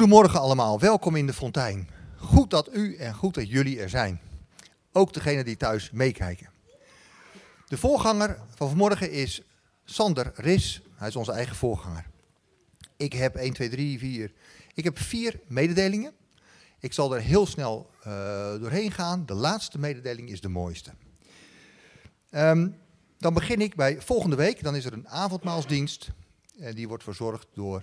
Goedemorgen allemaal, welkom in de fontein. Goed dat u en goed dat jullie er zijn. Ook degenen die thuis meekijken. De voorganger van vanmorgen is Sander Ris. Hij is onze eigen voorganger. Ik heb 1, 2, 3, 4. Ik heb vier mededelingen. Ik zal er heel snel uh, doorheen gaan. De laatste mededeling is de mooiste. Um, dan begin ik bij volgende week. Dan is er een avondmaalsdienst. En die wordt verzorgd door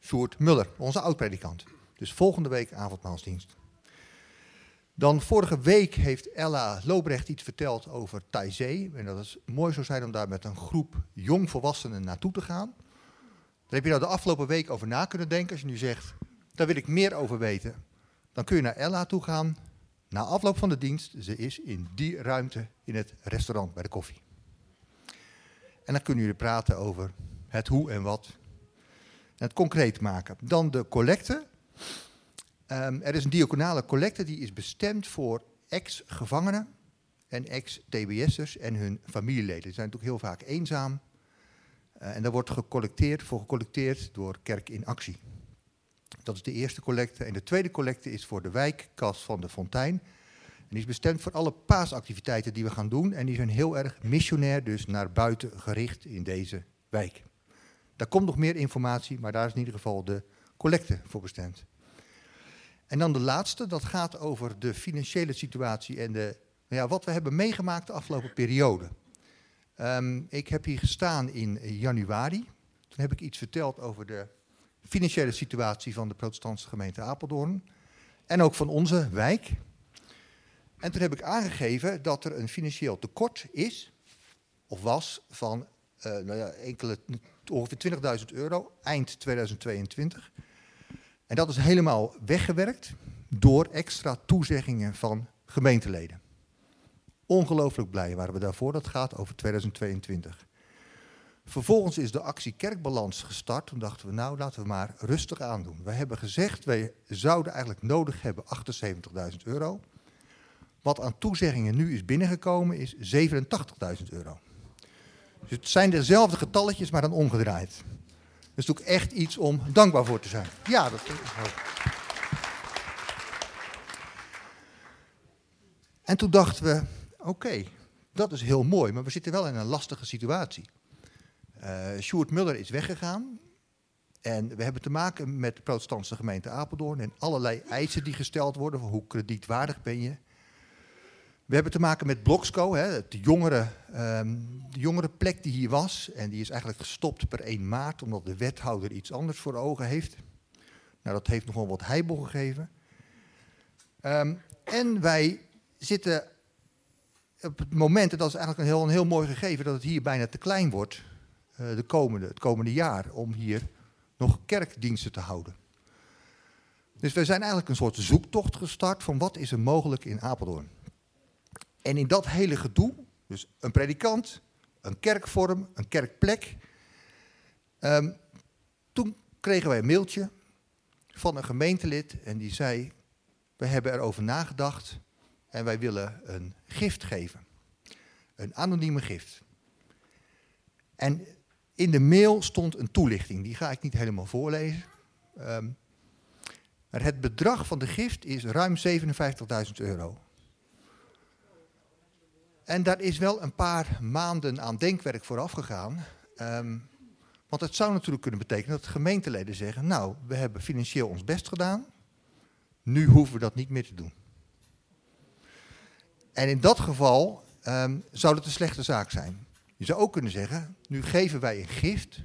Sjoerd Muller, onze oud-predikant. Dus volgende week avondmaalsdienst. Dan vorige week heeft Ella Lobrecht iets verteld over Taizé. En dat het mooi zou zijn om daar met een groep jongvolwassenen naartoe te gaan. Daar heb je nou de afgelopen week over na kunnen denken. Als je nu zegt, daar wil ik meer over weten. Dan kun je naar Ella toe gaan. Na afloop van de dienst, ze is in die ruimte in het restaurant bij de koffie. En dan kunnen jullie praten over het hoe en wat het concreet maken. Dan de collecte. Um, er is een diaconale collecte die is bestemd voor ex-gevangenen en ex-TBS'ers en hun familieleden. Die zijn natuurlijk heel vaak eenzaam. Uh, en daar wordt gecollecteerd, voor gecollecteerd door Kerk in Actie. Dat is de eerste collecte. En de tweede collecte is voor de wijkkas van de Fontein. En die is bestemd voor alle paasactiviteiten die we gaan doen. En die zijn heel erg missionair, dus naar buiten gericht in deze wijk. Daar komt nog meer informatie, maar daar is in ieder geval de collecte voor bestemd. En dan de laatste, dat gaat over de financiële situatie en de, nou ja, wat we hebben meegemaakt de afgelopen periode. Um, ik heb hier gestaan in januari. Toen heb ik iets verteld over de financiële situatie van de protestantse gemeente Apeldoorn. En ook van onze wijk. En toen heb ik aangegeven dat er een financieel tekort is, of was, van uh, nou ja, enkele ongeveer 20.000 euro eind 2022. En dat is helemaal weggewerkt door extra toezeggingen van gemeenteleden. Ongelooflijk blij waren we daarvoor. Dat gaat over 2022. Vervolgens is de actie Kerkbalans gestart. Toen dachten we, nou laten we maar rustig aandoen. We hebben gezegd, wij zouden eigenlijk nodig hebben 78.000 euro. Wat aan toezeggingen nu is binnengekomen is 87.000 euro. Dus het zijn dezelfde getalletjes, maar dan omgedraaid. Dus ook echt iets om dankbaar voor te zijn. Ja, dat is En toen dachten we, oké, dat is heel mooi, maar we zitten wel in een lastige situatie. Uh, Sjoerd Muller is weggegaan. En we hebben te maken met de protestantse gemeente Apeldoorn en allerlei eisen die gesteld worden. Hoe kredietwaardig ben je? We hebben te maken met Bloksco, hè, de, jongere, um, de jongere plek die hier was. En die is eigenlijk gestopt per 1 maart, omdat de wethouder iets anders voor ogen heeft. Nou, dat heeft nogal wat heibel gegeven. Um, en wij zitten op het moment, en dat is eigenlijk een heel, een heel mooi gegeven, dat het hier bijna te klein wordt uh, de komende, het komende jaar om hier nog kerkdiensten te houden. Dus we zijn eigenlijk een soort zoektocht gestart van wat is er mogelijk in Apeldoorn. En in dat hele gedoe, dus een predikant, een kerkvorm, een kerkplek. Um, toen kregen wij een mailtje van een gemeentelid en die zei: We hebben erover nagedacht en wij willen een gift geven. Een anonieme gift. En in de mail stond een toelichting, die ga ik niet helemaal voorlezen. Um, maar het bedrag van de gift is ruim 57.000 euro. En daar is wel een paar maanden aan denkwerk vooraf gegaan. Um, want het zou natuurlijk kunnen betekenen dat gemeenteleden zeggen: Nou, we hebben financieel ons best gedaan. Nu hoeven we dat niet meer te doen. En in dat geval um, zou het een slechte zaak zijn. Je zou ook kunnen zeggen: Nu geven wij een gift.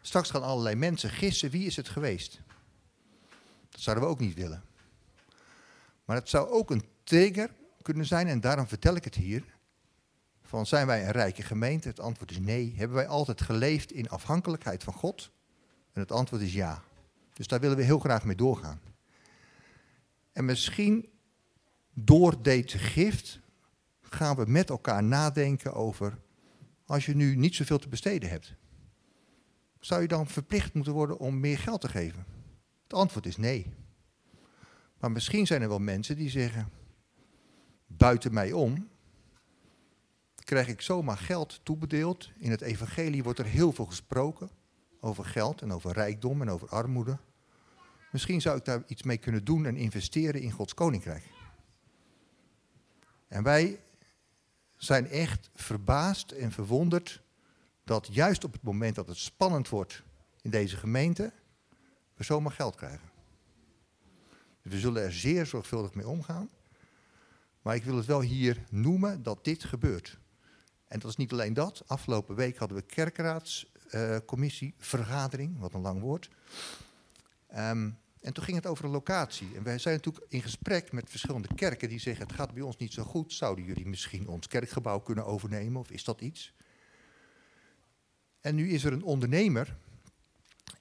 Straks gaan allerlei mensen gissen wie is het geweest. Dat zouden we ook niet willen. Maar het zou ook een trigger kunnen zijn, en daarom vertel ik het hier van zijn wij een rijke gemeente? Het antwoord is nee. Hebben wij altijd geleefd in afhankelijkheid van God? En het antwoord is ja. Dus daar willen we heel graag mee doorgaan. En misschien door deze gift gaan we met elkaar nadenken over, als je nu niet zoveel te besteden hebt, zou je dan verplicht moeten worden om meer geld te geven? Het antwoord is nee. Maar misschien zijn er wel mensen die zeggen, buiten mij om, krijg ik zomaar geld toebedeeld. In het evangelie wordt er heel veel gesproken over geld en over rijkdom en over armoede. Misschien zou ik daar iets mee kunnen doen en investeren in Gods koninkrijk. En wij zijn echt verbaasd en verwonderd dat juist op het moment dat het spannend wordt in deze gemeente, we zomaar geld krijgen. We zullen er zeer zorgvuldig mee omgaan. Maar ik wil het wel hier noemen dat dit gebeurt. En dat is niet alleen dat. Afgelopen week hadden we kerkraadscommissie, wat een lang woord. Um, en toen ging het over een locatie. En wij zijn natuurlijk in gesprek met verschillende kerken die zeggen: Het gaat bij ons niet zo goed. Zouden jullie misschien ons kerkgebouw kunnen overnemen? Of is dat iets? En nu is er een ondernemer.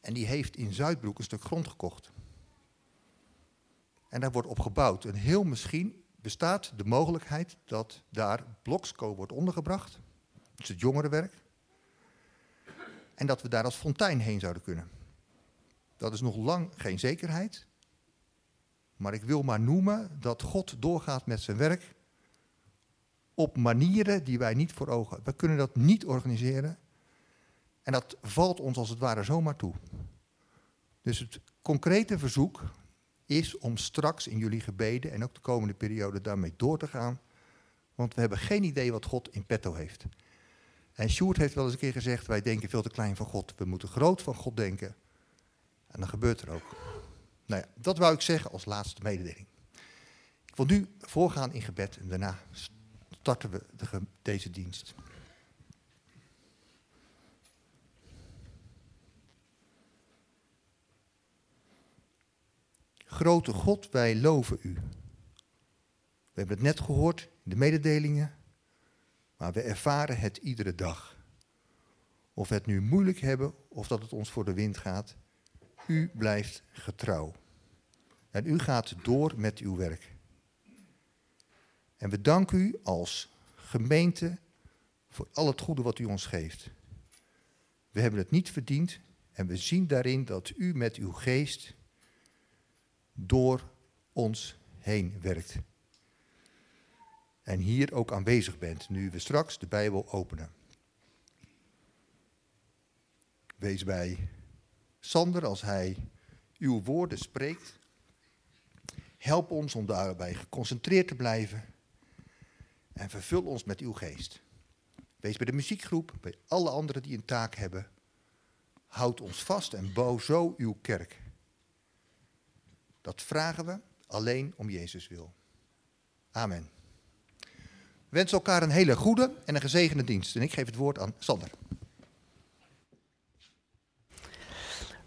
En die heeft in Zuidbroek een stuk grond gekocht. En daar wordt op gebouwd. En heel misschien bestaat de mogelijkheid dat daar Bloksco wordt ondergebracht. Is het jongerenwerk. En dat we daar als fontein heen zouden kunnen. Dat is nog lang geen zekerheid. Maar ik wil maar noemen dat God doorgaat met zijn werk op manieren die wij niet voor ogen hebben. We kunnen dat niet organiseren. En dat valt ons als het ware zomaar toe. Dus het concrete verzoek is om straks in jullie gebeden en ook de komende periode daarmee door te gaan. Want we hebben geen idee wat God in petto heeft. En Sjoerd heeft wel eens een keer gezegd, wij denken veel te klein van God. We moeten groot van God denken. En dan gebeurt er ook. Nou ja, dat wou ik zeggen als laatste mededeling. Ik wil nu voorgaan in gebed en daarna starten we de, deze dienst. Grote God, wij loven u. We hebben het net gehoord in de mededelingen, maar we ervaren het iedere dag. Of we het nu moeilijk hebben of dat het ons voor de wind gaat, u blijft getrouw. En u gaat door met uw werk. En we danken u als gemeente voor al het goede wat u ons geeft. We hebben het niet verdiend en we zien daarin dat u met uw geest door ons heen werkt. En hier ook aanwezig bent, nu we straks de Bijbel openen. Wees bij Sander als hij uw woorden spreekt. Help ons om daarbij geconcentreerd te blijven. En vervul ons met uw geest. Wees bij de muziekgroep, bij alle anderen die een taak hebben. Houd ons vast en bouw zo uw kerk. Dat vragen we alleen om Jezus wil. Amen. We wensen elkaar een hele goede en een gezegende dienst. En ik geef het woord aan Sander.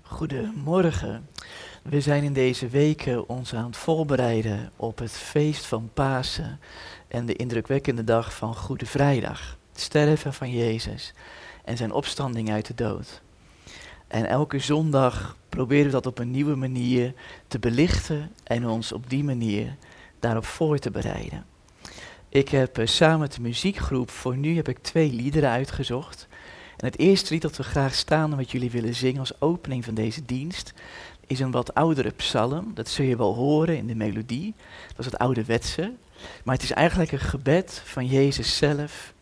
Goedemorgen. We zijn in deze weken ons aan het voorbereiden op het feest van Pasen en de indrukwekkende dag van Goede Vrijdag. Het sterven van Jezus en zijn opstanding uit de dood. En elke zondag proberen we dat op een nieuwe manier te belichten en ons op die manier daarop voor te bereiden. Ik heb eh, samen met de muziekgroep voor nu heb ik twee liederen uitgezocht. En het eerste lied dat we graag staan en wat jullie willen zingen als opening van deze dienst is een wat oudere psalm. Dat zul je wel horen in de melodie. Dat is het ouderwetse. Maar het is eigenlijk een gebed van Jezus zelf,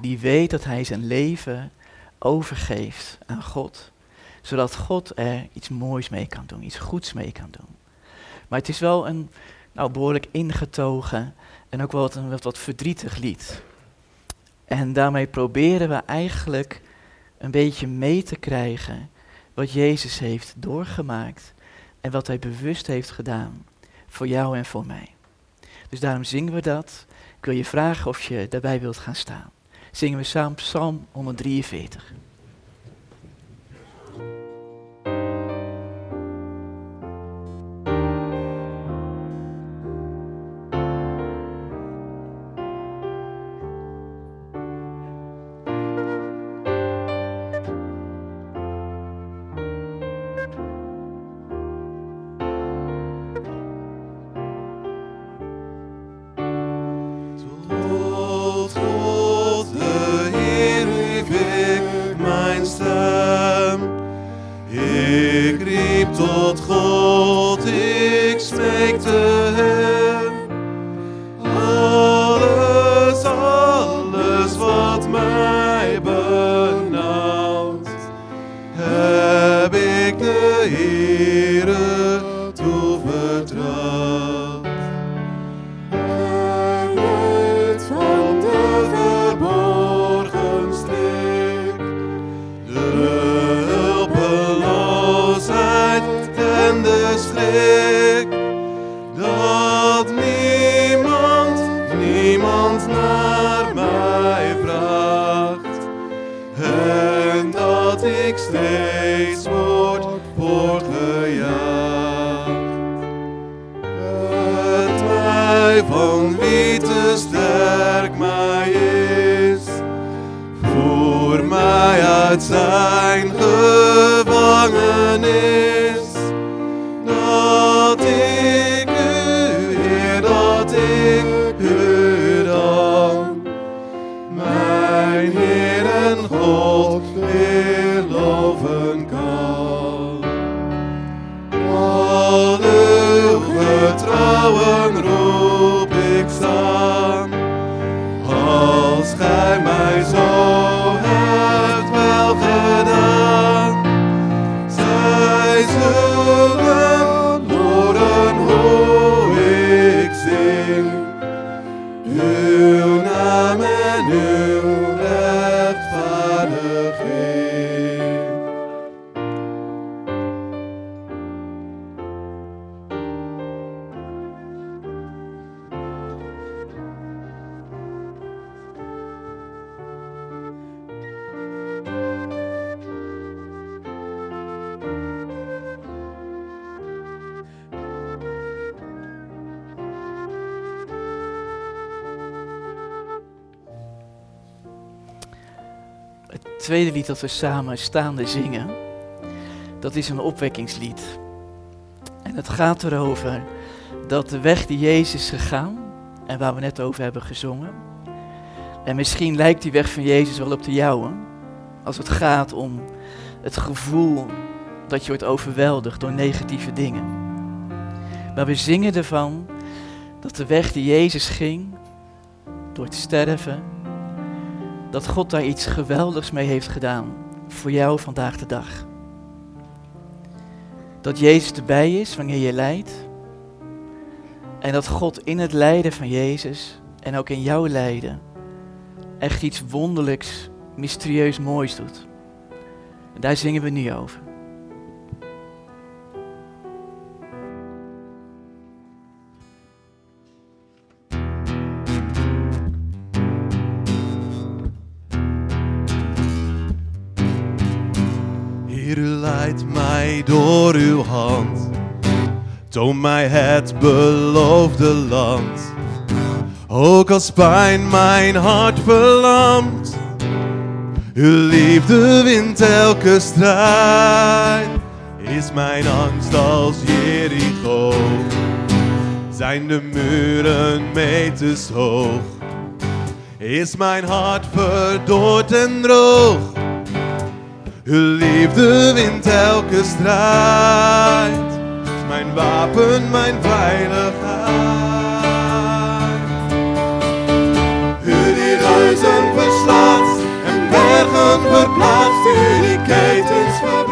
die weet dat hij zijn leven overgeeft aan God zodat God er iets moois mee kan doen, iets goeds mee kan doen. Maar het is wel een nou, behoorlijk ingetogen en ook wel wat, een wat verdrietig lied. En daarmee proberen we eigenlijk een beetje mee te krijgen wat Jezus heeft doorgemaakt en wat hij bewust heeft gedaan voor jou en voor mij. Dus daarom zingen we dat. Ik wil je vragen of je daarbij wilt gaan staan. Zingen we samen Psalm 143. We samen staande zingen, dat is een opwekkingslied. En het gaat erover dat de weg die Jezus gegaan, en waar we net over hebben gezongen, en misschien lijkt die weg van Jezus wel op de jouwe, als het gaat om het gevoel dat je wordt overweldigd door negatieve dingen. Maar we zingen ervan dat de weg die Jezus ging, door het sterven, dat God daar iets geweldigs mee heeft gedaan voor jou vandaag de dag. Dat Jezus erbij is wanneer je lijdt. En dat God in het lijden van Jezus en ook in jouw lijden echt iets wonderlijks, mysterieus moois doet. En daar zingen we nu over. Door uw hand. Toon mij het beloofde land. Ook als pijn mijn hart verlamt. Uw liefde wint elke strijd. Is mijn angst als Jericho. Zijn de muren meters hoog. Is mijn hart verdord en droog. Uw liefde wint elke strijd. Mijn wapen, mijn veiligheid. U die reuzen verslaat en bergen verplaatst. U die ketens verbreekt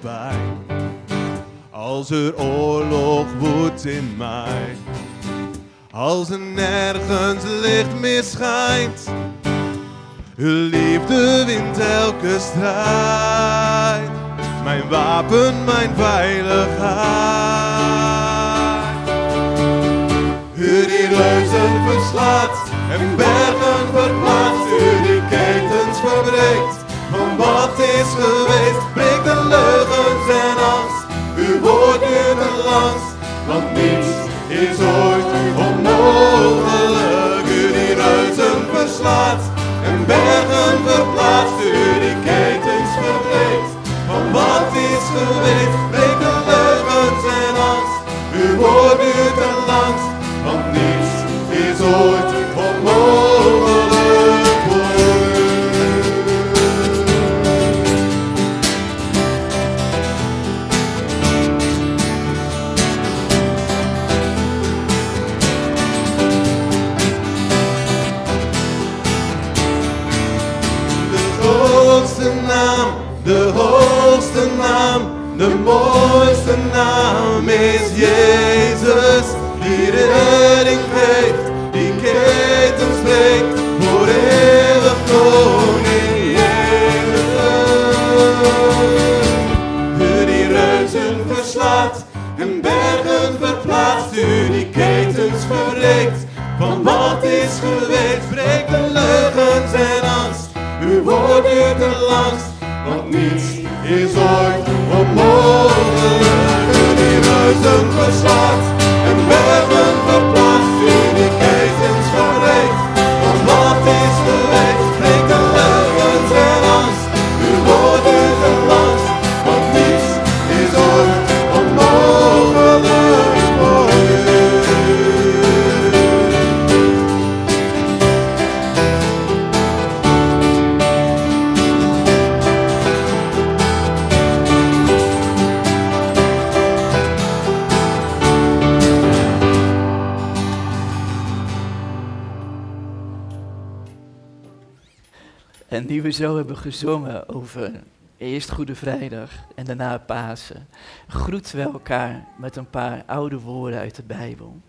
pijn. Als er oorlog woedt in mij. Als er nergens licht meer schijnt. Uw liefde wint elke strijd. Mijn wapen, mijn veiligheid. U die reuzen verslaat en bergen verplaatst. U die ketens verbreekt van wat is geweest. Leugens en angst. Uw woord duurt en last, want niets is ooit onmogelijk. U die reuzen verslaat en bergen verplaatst. U die ketens verbreekt van wat is geweest. Breek de leugens en angst. Uw woord duurt en last, want niets is ooit Pasen, groeten we elkaar met een paar oude woorden uit de Bijbel.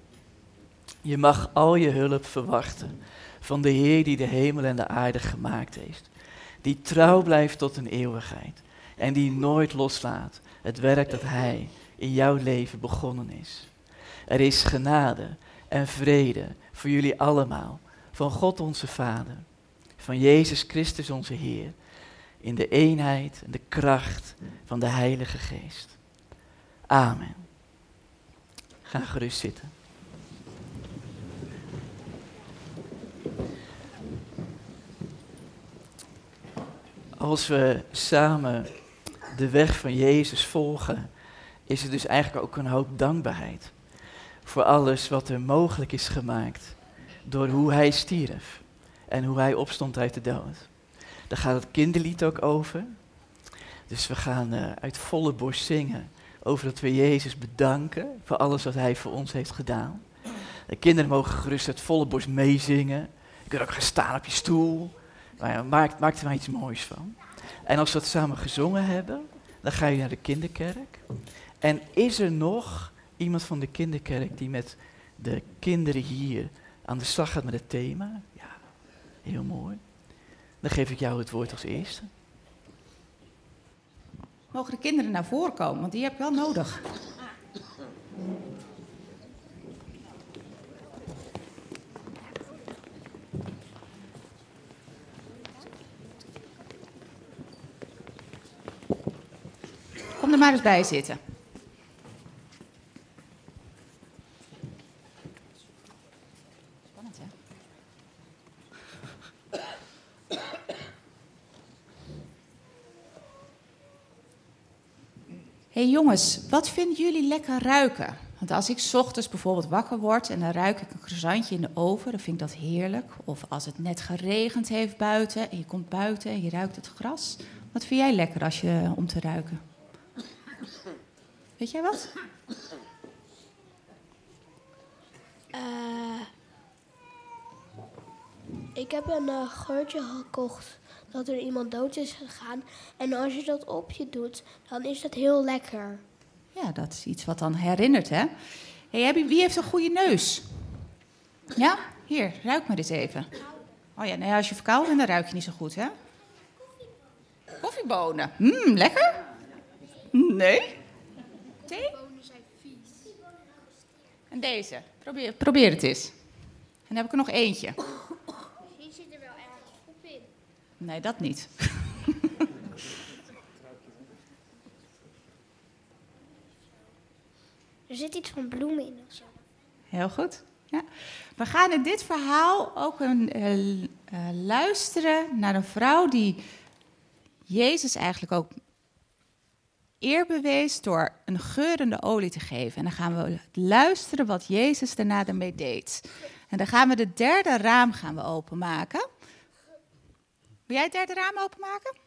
Je mag al je hulp verwachten van de Heer die de hemel en de aarde gemaakt heeft. Die trouw blijft tot een eeuwigheid en die nooit loslaat het werk dat Hij in jouw leven begonnen is. Er is genade en vrede voor jullie allemaal, van God onze Vader, van Jezus Christus onze Heer, in de eenheid en de kracht van de Heilige Geest. Amen. Ga gerust zitten. Als we samen de weg van Jezus volgen, is er dus eigenlijk ook een hoop dankbaarheid voor alles wat er mogelijk is gemaakt door hoe Hij stierf en hoe Hij opstond uit de dood. Daar gaat het kinderlied ook over. Dus we gaan eh, uit volle borst zingen over dat we Jezus bedanken voor alles wat Hij voor ons heeft gedaan. De kinderen mogen gerust uit volle borst meezingen. Je kunt ook gaan staan op je stoel. Maar maak, maak er maar iets moois van. En als we dat samen gezongen hebben, dan ga je naar de kinderkerk. En is er nog iemand van de kinderkerk die met de kinderen hier aan de slag gaat met het thema? Ja, heel mooi. Dan geef ik jou het woord als eerste. Mogen de kinderen naar voren komen, want die heb je wel nodig. Kom er maar eens bij zitten. Spannend, hè? Hé hey jongens, wat vinden jullie lekker ruiken? Want als ik ochtends bijvoorbeeld wakker word en dan ruik ik een croissantje in de oven, dan vind ik dat heerlijk. Of als het net geregend heeft buiten en je komt buiten en je ruikt het gras. Wat vind jij lekker als je, om te ruiken? Weet jij wat? Eh, ik heb een eh, geurtje gekocht dat er iemand dood is gegaan. En als je dat op je doet, dan is dat heel lekker. Ja, dat is iets wat dan herinnert, hè? Hey, wie heeft een goede neus? Ja? Hier, ruik maar eens even. Oh ja, nee, als je verkouden bent, dan ruik je niet zo goed, hè? Koffiebonen. Mmm, lekker? Nee? Thee? zijn vies. En deze. Probeer, probeer het eens. En dan heb ik er nog eentje. Hier zit er wel erg op in. Nee, dat niet. Er zit iets van bloemen in of zo. Heel goed. Ja. We gaan in dit verhaal ook een, eh, eh, luisteren naar een vrouw die Jezus eigenlijk ook eer bewees door een geurende olie te geven. En dan gaan we luisteren wat Jezus daarna ermee deed. En dan gaan we de derde raam gaan we openmaken. Wil jij het derde raam openmaken?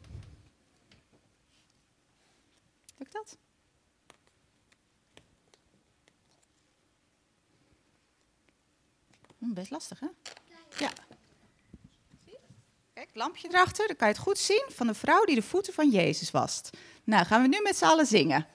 Lukt dat? Hm, best lastig, hè? Ja. Kijk. lampje erachter, dan kan je het goed zien, van de vrouw die de voeten van Jezus wast. Nou, gaan we nu met z'n allen zingen.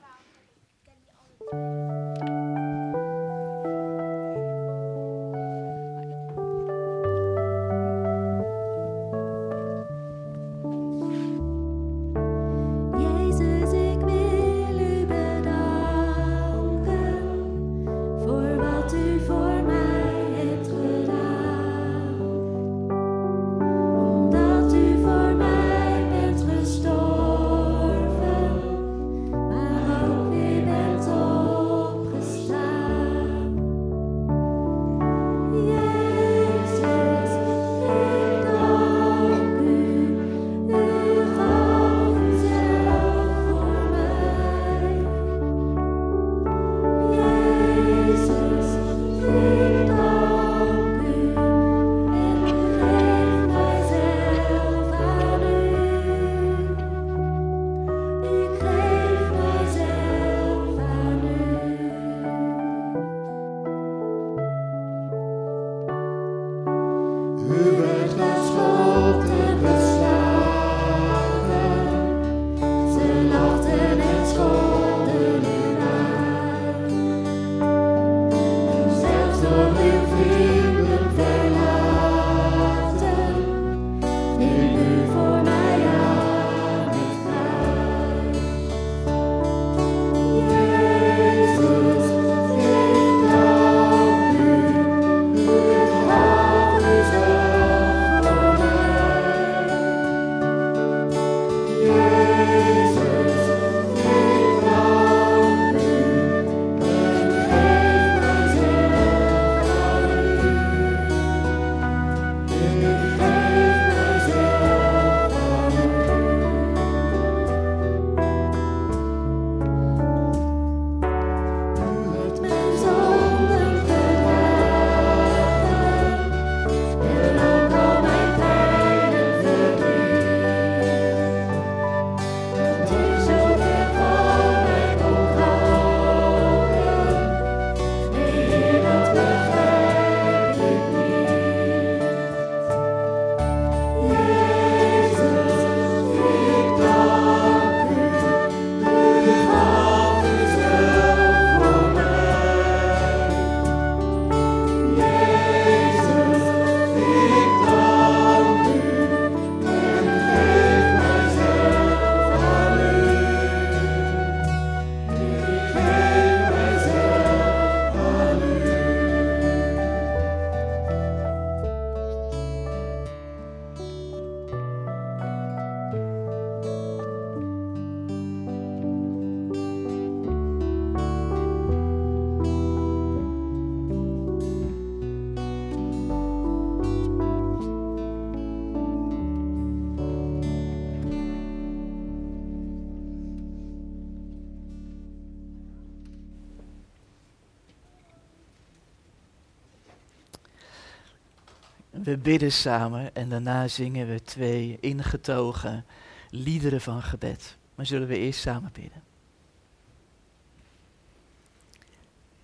We bidden samen en daarna zingen we twee ingetogen liederen van gebed. Maar zullen we eerst samen bidden?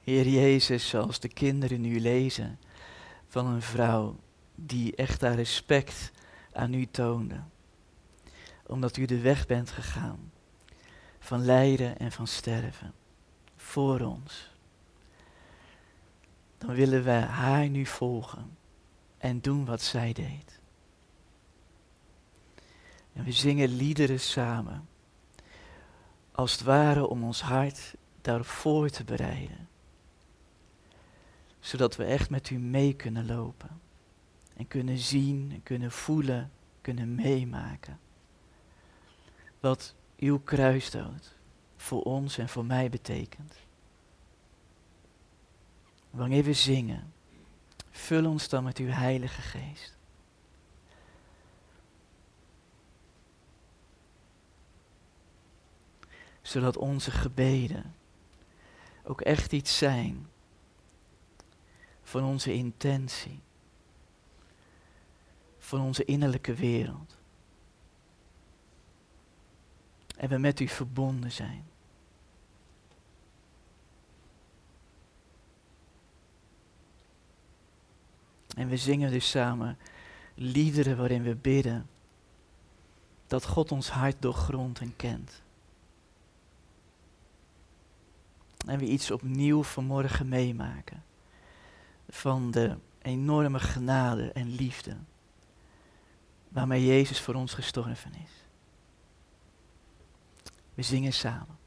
Heer Jezus, zoals de kinderen nu lezen van een vrouw die echt haar respect aan u toonde. Omdat u de weg bent gegaan van lijden en van sterven voor ons. Dan willen we haar nu volgen en doen wat zij deed. En we zingen liederen samen, als het ware om ons hart daarop voor te bereiden. Zodat we echt met u mee kunnen lopen. En kunnen zien, en kunnen voelen, kunnen meemaken. Wat uw kruisdood voor ons en voor mij betekent. Wanneer we zingen, vul ons dan met uw Heilige Geest. Zodat onze gebeden ook echt iets zijn van onze intentie, van onze innerlijke wereld. En we met u verbonden zijn. En we zingen dus samen liederen waarin we bidden dat God ons hart doorgrondt en kent. En we iets opnieuw vanmorgen meemaken van de enorme genade en liefde waarmee Jezus voor ons gestorven is. We zingen samen.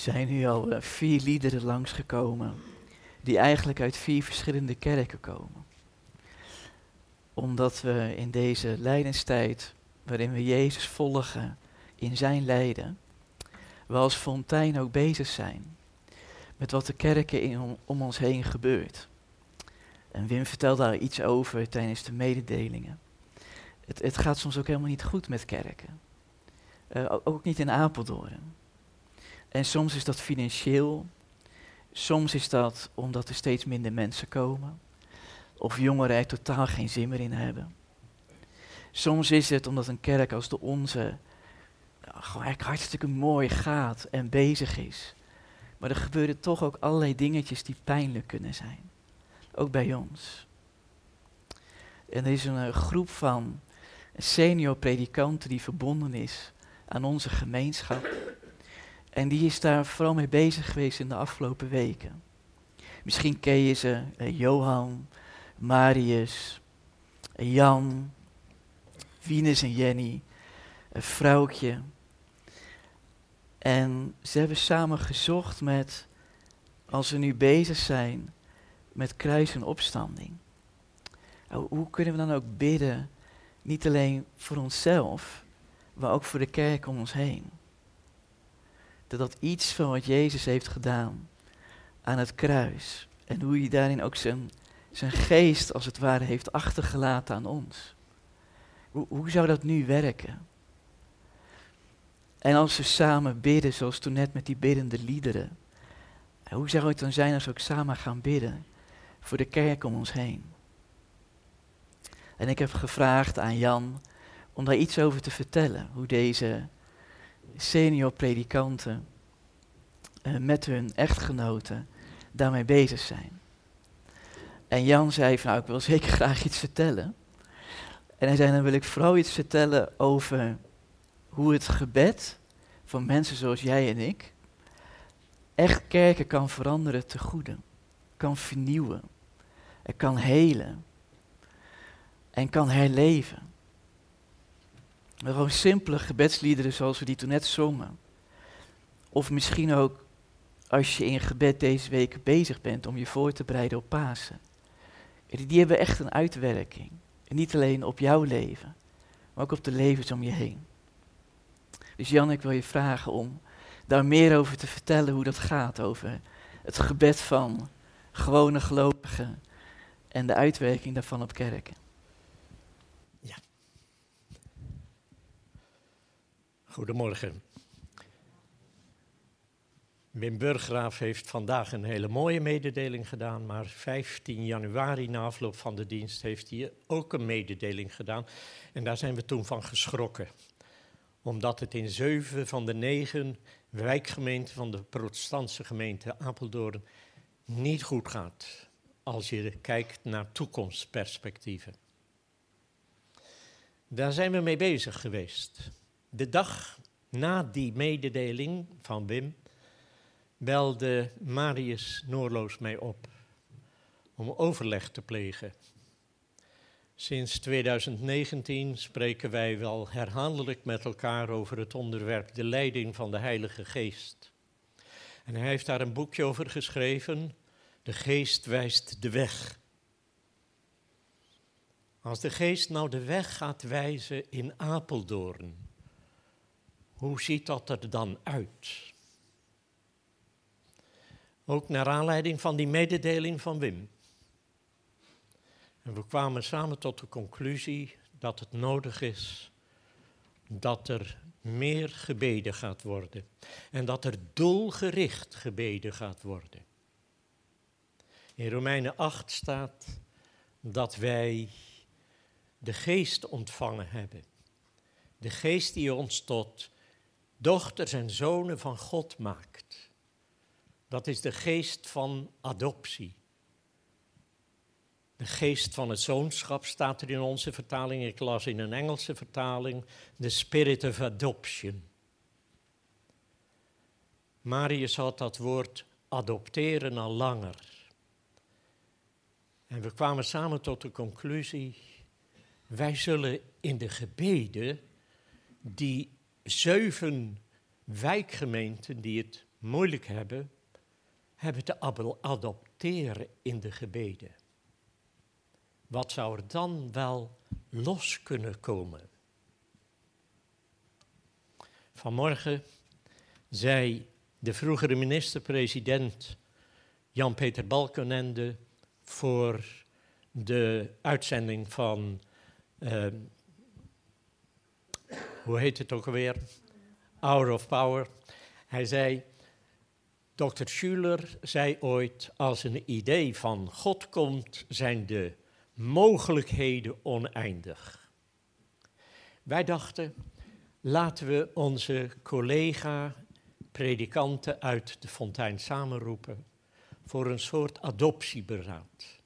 Zijn nu al eh, vier liederen langsgekomen die eigenlijk uit vier verschillende kerken komen. Omdat we in deze lijdenstijd, waarin we Jezus volgen in zijn lijden, we als fontein ook bezig zijn met wat de kerken om, ons heen gebeurt. En Wim vertelde daar iets over tijdens de mededelingen. Het, het gaat soms ook helemaal niet goed met kerken. Eh, ook niet in Apeldoorn. En soms is dat financieel. Soms is dat omdat er steeds minder mensen komen. Of jongeren er totaal geen zin meer in hebben. Soms is het omdat een kerk als de onze gewoon hartstikke mooi gaat en bezig is. Maar er gebeuren toch ook allerlei dingetjes die pijnlijk kunnen zijn. Ook bij ons. En er is een eh, groep van senior predikanten die verbonden is aan onze gemeenschap. En die is daar vooral mee bezig geweest in de afgelopen weken. Misschien ken je ze, eh, Johan, Marius, eh, Jan, Venus en Jenny, een vrouwtje. En ze hebben samen gezocht met, als we nu bezig zijn met kruis en opstanding. Nou, hoe kunnen we dan ook bidden, niet alleen voor onszelf, maar ook voor de kerk om ons heen? Dat dat iets van wat Jezus heeft gedaan aan het kruis en hoe hij daarin ook zijn, zijn geest als het ware heeft achtergelaten aan ons. Hoe, hoe zou dat nu werken? En als we samen bidden, zoals toen net met die biddende liederen, hoe zou het dan zijn als we ook samen gaan bidden voor de kerk om ons heen? En ik heb gevraagd aan Jan om daar iets over te vertellen, hoe deze senior predikanten eh, met hun echtgenoten daarmee bezig zijn. En Jan zei van, nou, ik wil zeker graag iets vertellen. En hij zei, dan wil ik vooral iets vertellen over hoe het gebed van mensen zoals jij en ik echt kerken kan veranderen te goede, kan vernieuwen, kan helen en kan herleven. Gewoon simpele gebedsliederen zoals we die toen net zongen. Of misschien ook als je in gebed deze week bezig bent om je voor te bereiden op Pasen. Die, hebben echt een uitwerking. Niet alleen op jouw leven, maar ook op de levens om je heen. Dus Jan, ik wil je vragen om daar meer over te vertellen hoe dat gaat. Over het gebed van gewone gelovigen en de uitwerking daarvan op kerken. Goedemorgen. Wim Burggraaf heeft vandaag een hele mooie mededeling gedaan, maar 15 januari na afloop van de dienst heeft hij ook een mededeling gedaan. En daar zijn we toen van geschrokken. Omdat het in zeven van de negen wijkgemeenten van de protestantse gemeente Apeldoorn niet goed gaat als je kijkt naar toekomstperspectieven. Daar zijn we mee bezig geweest. De dag na die mededeling van Wim belde Marius Noorloos mij op om overleg te plegen. Sinds 2019 spreken wij wel herhaaldelijk met elkaar over het onderwerp de leiding van de Heilige Geest. En hij heeft daar een boekje over geschreven, De Geest wijst de weg. Als de Geest nou de weg gaat wijzen in Apeldoorn, hoe ziet dat er dan uit? Ook naar aanleiding van die mededeling van Wim. En we kwamen samen tot de conclusie dat het nodig is dat er meer gebeden gaat worden. En dat er doelgericht gebeden gaat worden. In Romeinen 8 staat dat wij de geest ontvangen hebben. De geest die ons tot dochters en zonen van God maakt. Dat is de geest van adoptie. De geest van het zoonschap staat er in onze vertaling. Ik las in een Engelse vertaling de spirit of adoption. Marius had dat woord adopteren al langer. En we kwamen samen tot de conclusie, wij zullen in de gebeden die zeven wijkgemeenten die het moeilijk hebben, hebben te adopteren in de gebeden. Wat zou er dan wel los kunnen komen? Vanmorgen zei de vroegere minister-president Jan-Peter Balkenende voor de uitzending van, eh, hoe heet het ook alweer? Hour of Power. Hij zei, Dr. Schuller zei ooit, als een idee van God komt, zijn de mogelijkheden oneindig. Wij dachten, laten we onze collega predikanten uit de fontein samenroepen voor een soort adoptieberaad.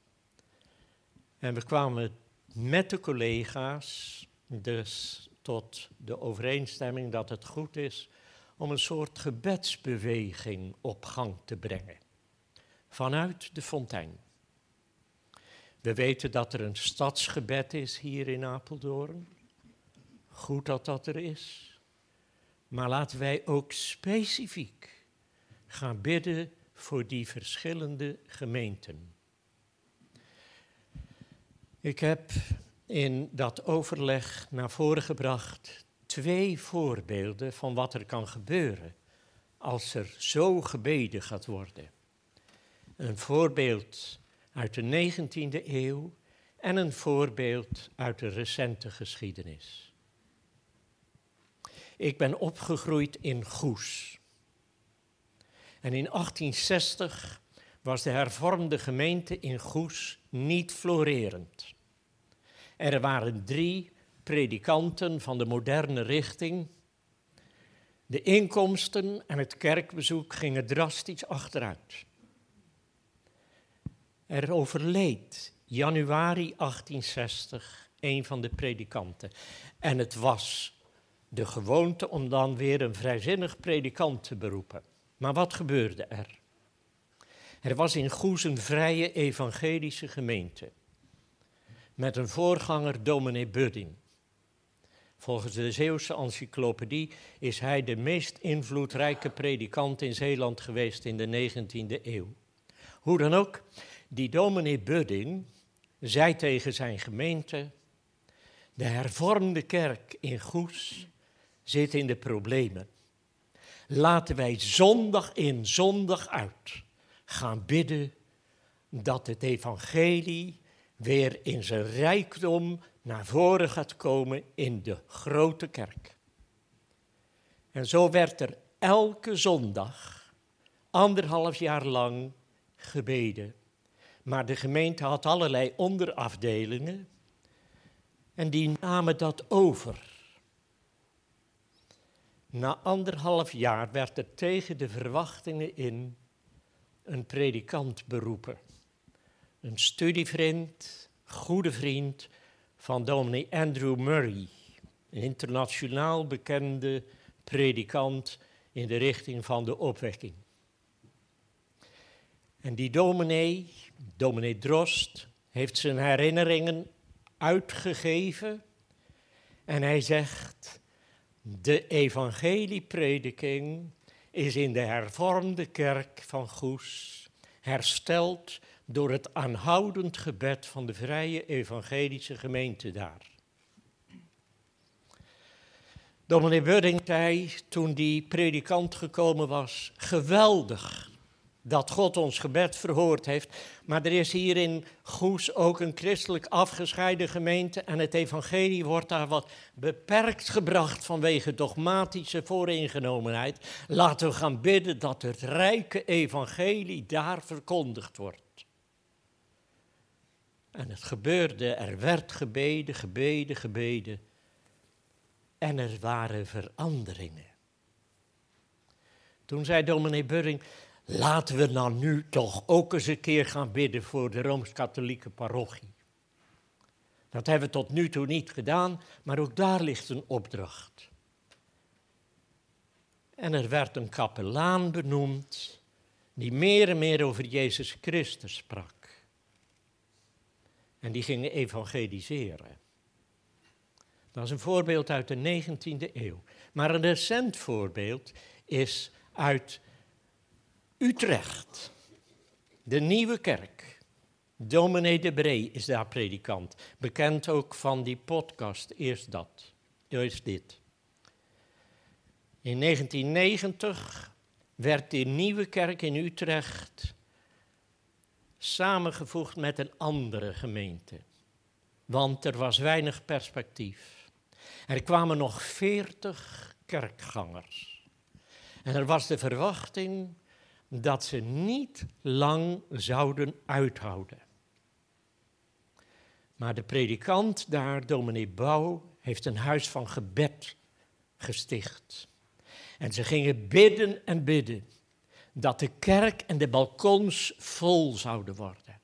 En we kwamen met de collega's dus tot de overeenstemming dat het goed is om een soort gebedsbeweging op gang te brengen. Vanuit de fontein. We weten dat er een stadsgebed is hier in Apeldoorn. Goed dat dat er is. Maar laten wij ook specifiek gaan bidden voor die verschillende gemeenten. Ik heb in dat overleg naar voren gebracht twee voorbeelden van wat er kan gebeuren als er zo gebeden gaat worden. Een voorbeeld uit de 19e eeuw en een voorbeeld uit de recente geschiedenis. Ik ben opgegroeid in Goes. En in 1860 was de hervormde gemeente in Goes niet florerend. Er waren drie predikanten van de moderne richting. De inkomsten en het kerkbezoek gingen drastisch achteruit. Er overleed januari 1860 een van de predikanten. En het was de gewoonte om dan weer een vrijzinnig predikant te beroepen. Maar wat gebeurde er? Er was in Goes een vrije evangelische gemeente. Met een voorganger, dominee Budding. Volgens de Zeeuwse encyclopedie is hij de meest invloedrijke predikant in Zeeland geweest in de 19e eeuw. Hoe dan ook, die dominee Budding zei tegen zijn gemeente: De hervormde kerk in Goes zit in de problemen. Laten wij zondag in, zondag uit gaan bidden dat het evangelie weer in zijn rijkdom naar voren gaat komen in de grote kerk. En zo werd er elke zondag, anderhalf jaar lang, gebeden. Maar de gemeente had allerlei onderafdelingen en die namen dat over. Na anderhalf jaar werd er tegen de verwachtingen in een predikant beroepen. Een studievriend, goede vriend van dominee Andrew Murray, een internationaal bekende predikant in de richting van de opwekking. En die dominee, dominee Drost, heeft zijn herinneringen uitgegeven en hij zegt, de evangelieprediking is in de hervormde kerk van Goes hersteld door het aanhoudend gebed van de vrije evangelische gemeente daar. Dominee Budding zei toen die predikant gekomen was, geweldig dat God ons gebed verhoord heeft. Maar er is hier in Goes ook een christelijk afgescheiden gemeente en het evangelie wordt daar wat beperkt gebracht vanwege dogmatische vooringenomenheid. Laten we gaan bidden dat het rijke evangelie daar verkondigd wordt. En het gebeurde, er werd gebeden, gebeden, gebeden. En er waren veranderingen. Toen zei dominee Burring, laten we nou nu toch ook eens een keer gaan bidden voor de Rooms-Katholieke parochie. Dat hebben we tot nu toe niet gedaan, maar ook daar ligt een opdracht. En er werd een kapelaan benoemd die meer en meer over Jezus Christus sprak. En die gingen evangeliseren. Dat is een voorbeeld uit de 19e eeuw. Maar een recent voorbeeld is uit Utrecht, de nieuwe kerk. Dominee de Bree is daar predikant. Bekend ook van die podcast, eerst dat, eerst dit. In 1990 werd de nieuwe kerk in Utrecht samengevoegd met een andere gemeente. Want er was weinig perspectief. Er kwamen nog veertig kerkgangers. En er was de verwachting dat ze niet lang zouden uithouden. Maar de predikant daar, dominee Bouw, heeft een huis van gebed gesticht. En ze gingen bidden en bidden dat de kerk en de balkons vol zouden worden.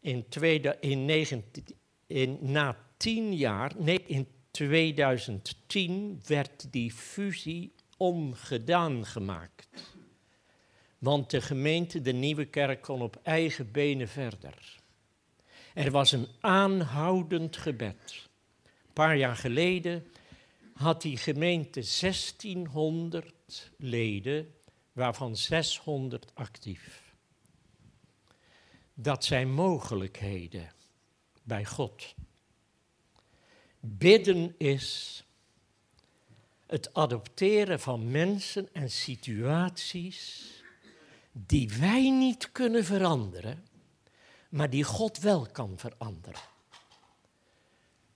In, tweede, in, 19, in na tien jaar, nee, in 2010 werd die fusie ongedaan gemaakt. Want de gemeente, de nieuwe kerk, kon op eigen benen verder. Er was een aanhoudend gebed. Een paar jaar geleden had die gemeente 1600 leden, waarvan 600 actief. Dat zijn mogelijkheden bij God. Bidden is het adopteren van mensen en situaties die wij niet kunnen veranderen, maar die God wel kan veranderen.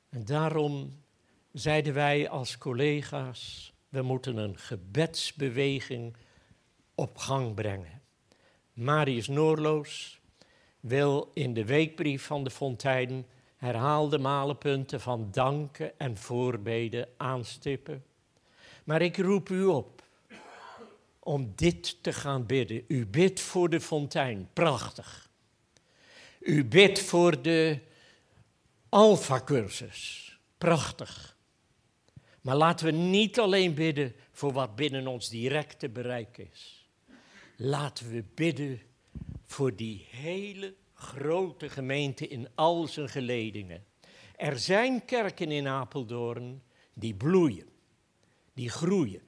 En daarom zeiden wij als collega's, we moeten een gebedsbeweging op gang brengen. Marius Noorloos wil in de weekbrief van de Fontein herhaalde malenpunten van danken en voorbeden aanstippen. Maar ik roep u op om dit te gaan bidden. U bidt voor de fontein, prachtig. U bidt voor de Alpha-cursus, prachtig. Maar laten we niet alleen bidden voor wat binnen ons directe bereik is. Laten we bidden voor die hele grote gemeente in al zijn geledingen. Er zijn kerken in Apeldoorn die bloeien, die groeien.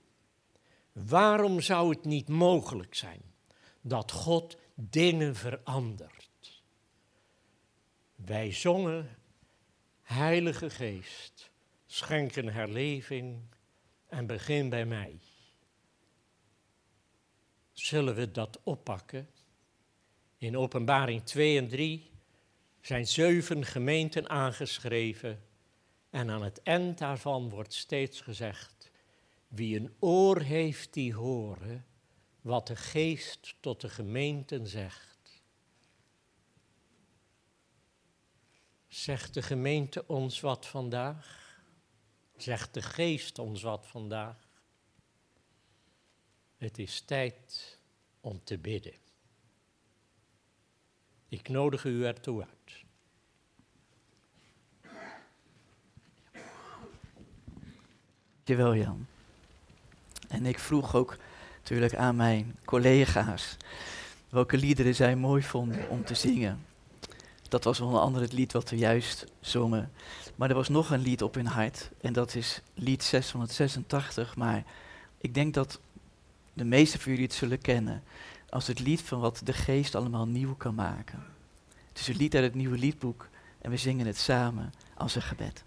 Waarom zou het niet mogelijk zijn dat God dingen verandert? Wij zongen, Heilige Geest, schenk een herleving en begin bij mij. Zullen we dat oppakken? In Openbaring 2 en 3 zijn zeven gemeenten aangeschreven en aan het eind daarvan wordt steeds gezegd, wie een oor heeft die horen wat de geest tot de gemeenten zegt. Zegt de gemeente ons wat vandaag? Zegt de geest ons wat vandaag? Het is tijd om te bidden. Ik nodig u ertoe uit. Dankjewel Jan. En ik vroeg ook natuurlijk aan mijn collega's welke liederen zij mooi vonden om te zingen. Dat was onder andere het lied wat we juist zongen. Maar er was nog een lied op hun hart en dat is lied 686. Maar ik denk dat de meeste van jullie het zullen kennen als het lied van wat de geest allemaal nieuw kan maken. Het is een lied uit het nieuwe liedboek en we zingen het samen als een gebed.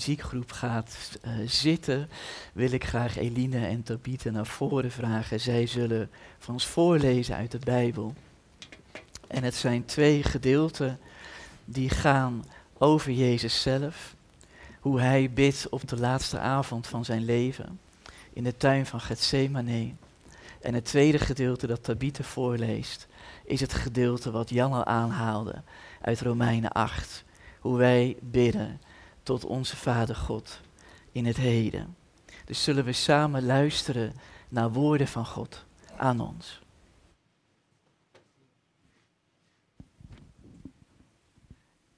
Muziekgroep gaat eh, zitten, wil ik graag Eline en Tabitha naar voren vragen. Zij zullen van ons voorlezen uit de Bijbel. En het zijn twee gedeelten die gaan over Jezus zelf. Hoe hij bidt op de laatste avond van zijn leven in de tuin van Gethsemane. En het tweede gedeelte dat Tabitha voorleest, is het gedeelte wat Jan al aanhaalde uit Romeinen 8. Hoe wij bidden tot onze Vader God in het heden. Dus zullen we samen luisteren naar woorden van God aan ons.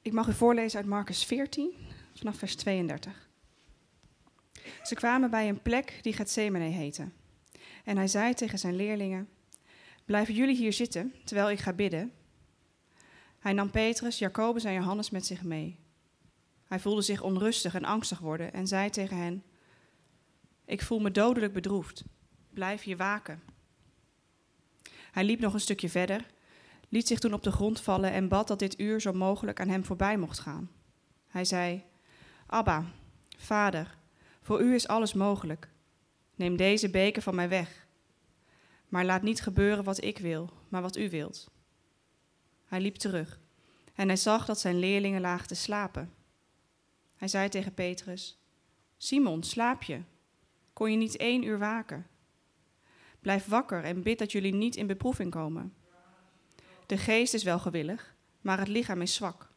Ik mag u voorlezen uit Marcus 14, vanaf vers 32. Ze kwamen bij een plek die Gethsemane heette. En hij zei tegen zijn leerlingen, blijven jullie hier zitten, terwijl ik ga bidden? Hij nam Petrus, Jacobus en Johannes met zich mee. Hij voelde zich onrustig en angstig worden en zei tegen hen, ik voel me dodelijk bedroefd, blijf hier waken. Hij liep nog een stukje verder, liet zich toen op de grond vallen en bad dat dit uur zo mogelijk aan hem voorbij mocht gaan. Hij zei, Abba, Vader, voor u is alles mogelijk. Neem deze beker van mij weg. Maar laat niet gebeuren wat ik wil, maar wat u wilt. Hij liep terug en hij zag dat zijn leerlingen lagen te slapen. Hij zei tegen Petrus: Simon, slaap je? Kon je niet één uur waken? Blijf wakker en bid dat jullie niet in beproeving komen. De geest is wel gewillig, maar het lichaam is zwak.